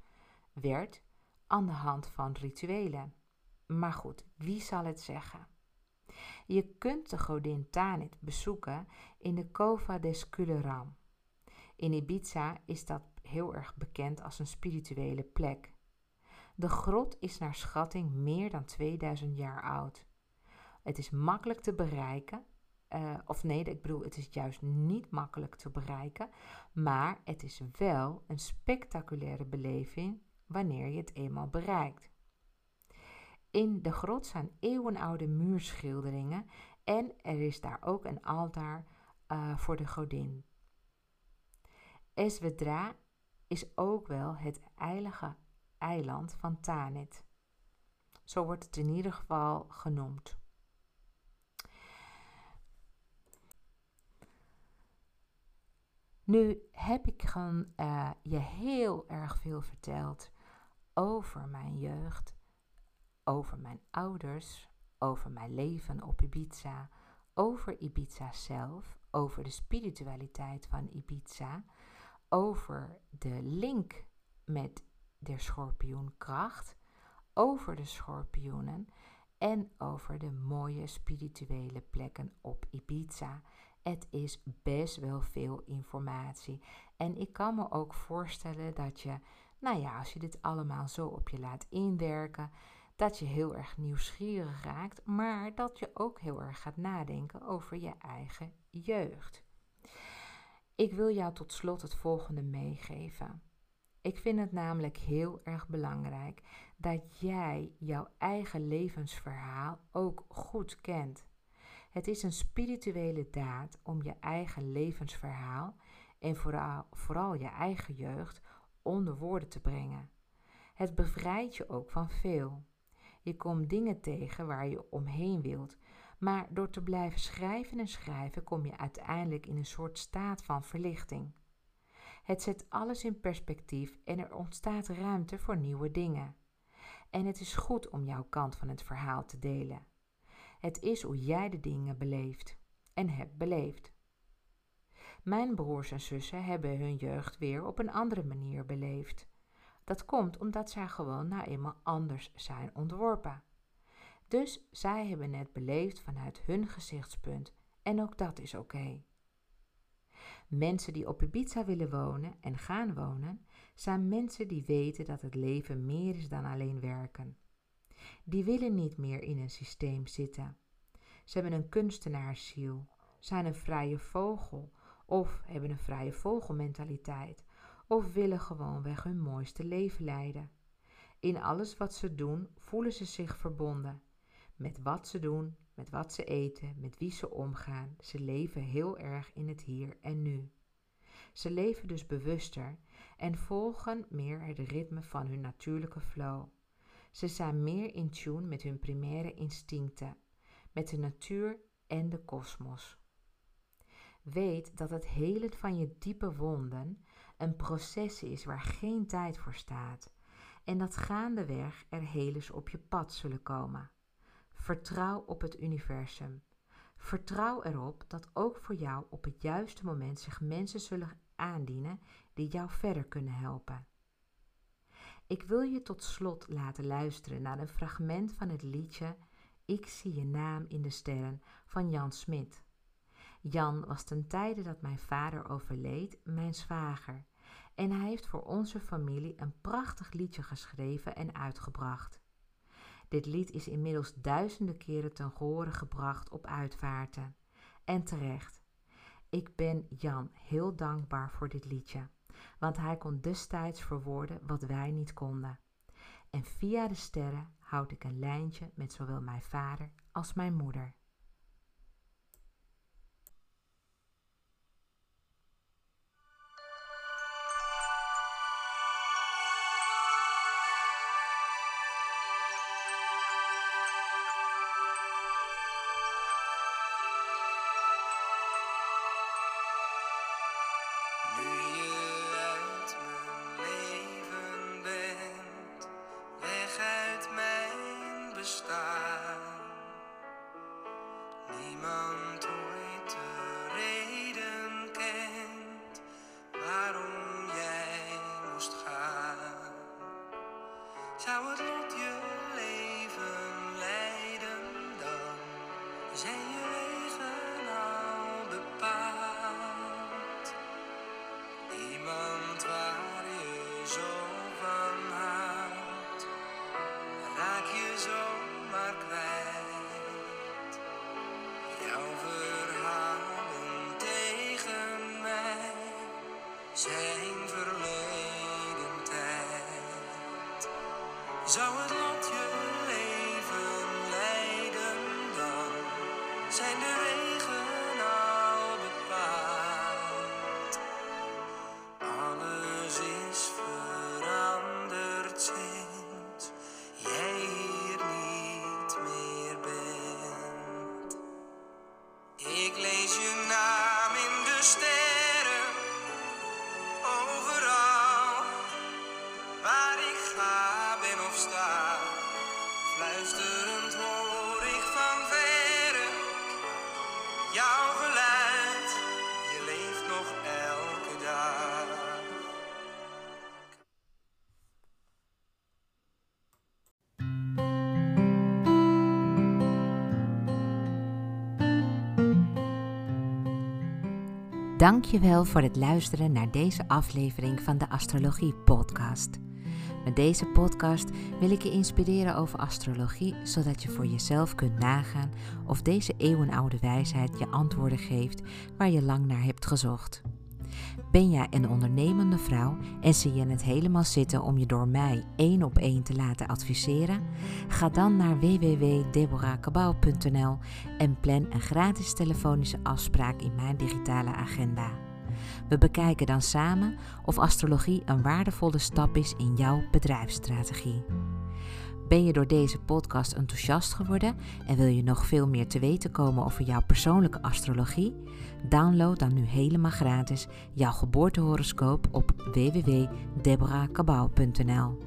werd aan de hand van rituelen. Maar goed, wie zal het zeggen? Je kunt de godin Tanit bezoeken in de Cova des Culeram. In Ibiza is dat heel erg bekend als een spirituele plek. De grot is naar schatting meer dan 2000 jaar oud. Het is makkelijk te bereiken uh, of nee, ik bedoel, het is juist niet makkelijk te bereiken, maar het is wel een spectaculaire beleving wanneer je het eenmaal bereikt. In de grot zijn eeuwenoude muurschilderingen en er is daar ook een altaar uh, voor de godin. Esvedra is ook wel het heilige eiland van Tanit. Zo wordt het in ieder geval genoemd. Nu heb ik uh, je heel erg veel verteld over mijn jeugd, over mijn ouders, over mijn leven op Ibiza, over Ibiza zelf, over de spiritualiteit van Ibiza, over de link met de schorpioenkracht, over de schorpioenen en over de mooie spirituele plekken op Ibiza. Het is best wel veel informatie. En ik kan me ook voorstellen dat je, nou ja, als je dit allemaal zo op je laat inwerken, dat je heel erg nieuwsgierig raakt, maar dat je ook heel erg gaat nadenken over je eigen jeugd. Ik wil jou tot slot het volgende meegeven. Ik vind het namelijk heel erg belangrijk dat jij jouw eigen levensverhaal ook goed kent. Het is een spirituele daad om je eigen levensverhaal en vooral, vooral je eigen jeugd onder woorden te brengen. Het bevrijdt je ook van veel. Je komt dingen tegen waar je omheen wilt, maar door te blijven schrijven en schrijven kom je uiteindelijk in een soort staat van verlichting. Het zet alles in perspectief en er ontstaat ruimte voor nieuwe dingen. En het is goed om jouw kant van het verhaal te delen. Het is hoe jij de dingen beleeft en hebt beleefd. Mijn broers en zussen hebben hun jeugd weer op een andere manier beleefd. Dat komt omdat zij gewoon nou eenmaal anders zijn ontworpen. Dus zij hebben het beleefd vanuit hun gezichtspunt en ook dat is oké. Mensen die op Ibiza willen wonen en gaan wonen, zijn mensen die weten dat het leven meer is dan alleen werken. Die willen niet meer in een systeem zitten. Ze hebben een kunstenaarsziel, zijn een vrije vogel of hebben een vrije vogelmentaliteit of willen gewoonweg hun mooiste leven leiden. In alles wat ze doen voelen ze zich verbonden. Met wat ze doen, met wat ze eten, met wie ze omgaan. Ze leven heel erg in het hier en nu. Ze leven dus bewuster en volgen meer het ritme van hun natuurlijke flow. Ze zijn meer in tune met hun primaire instincten, met de natuur en de kosmos. Weet dat het helen van je diepe wonden een proces is waar geen tijd voor staat en dat gaandeweg er helers op je pad zullen komen. Vertrouw op het universum. Vertrouw erop dat ook voor jou op het juiste moment zich mensen zullen aandienen die jou verder kunnen helpen. Ik wil je tot slot laten luisteren naar een fragment van het liedje Ik zie je naam in de sterren van Jan Smit. Jan was ten tijde dat mijn vader overleed mijn zwager en hij heeft voor onze familie een prachtig liedje geschreven en uitgebracht. Dit lied is inmiddels duizenden keren ten gehore gebracht op uitvaarten. En terecht. Ik ben Jan heel dankbaar voor dit liedje, want hij kon destijds verwoorden wat wij niet konden. En via de sterren houd ik een lijntje met zowel mijn vader als mijn moeder. Dankjewel voor het luisteren naar deze aflevering van de Astrologie Podcast. Met deze podcast wil ik je inspireren over astrologie, zodat je voor jezelf kunt nagaan of deze eeuwenoude wijsheid je antwoorden geeft waar je lang naar hebt gezocht. Ben jij een ondernemende vrouw en zie je het helemaal zitten om je door mij één op één te laten adviseren? Ga dan naar www.deborahkabau.nl en plan een gratis telefonische afspraak in mijn digitale agenda. We bekijken dan samen of astrologie een waardevolle stap is in jouw bedrijfsstrategie. Ben je door deze podcast enthousiast geworden en wil je nog veel meer te weten komen over jouw persoonlijke astrologie? Download dan nu helemaal gratis jouw geboortehoroscoop op www.deborahkabau.nl.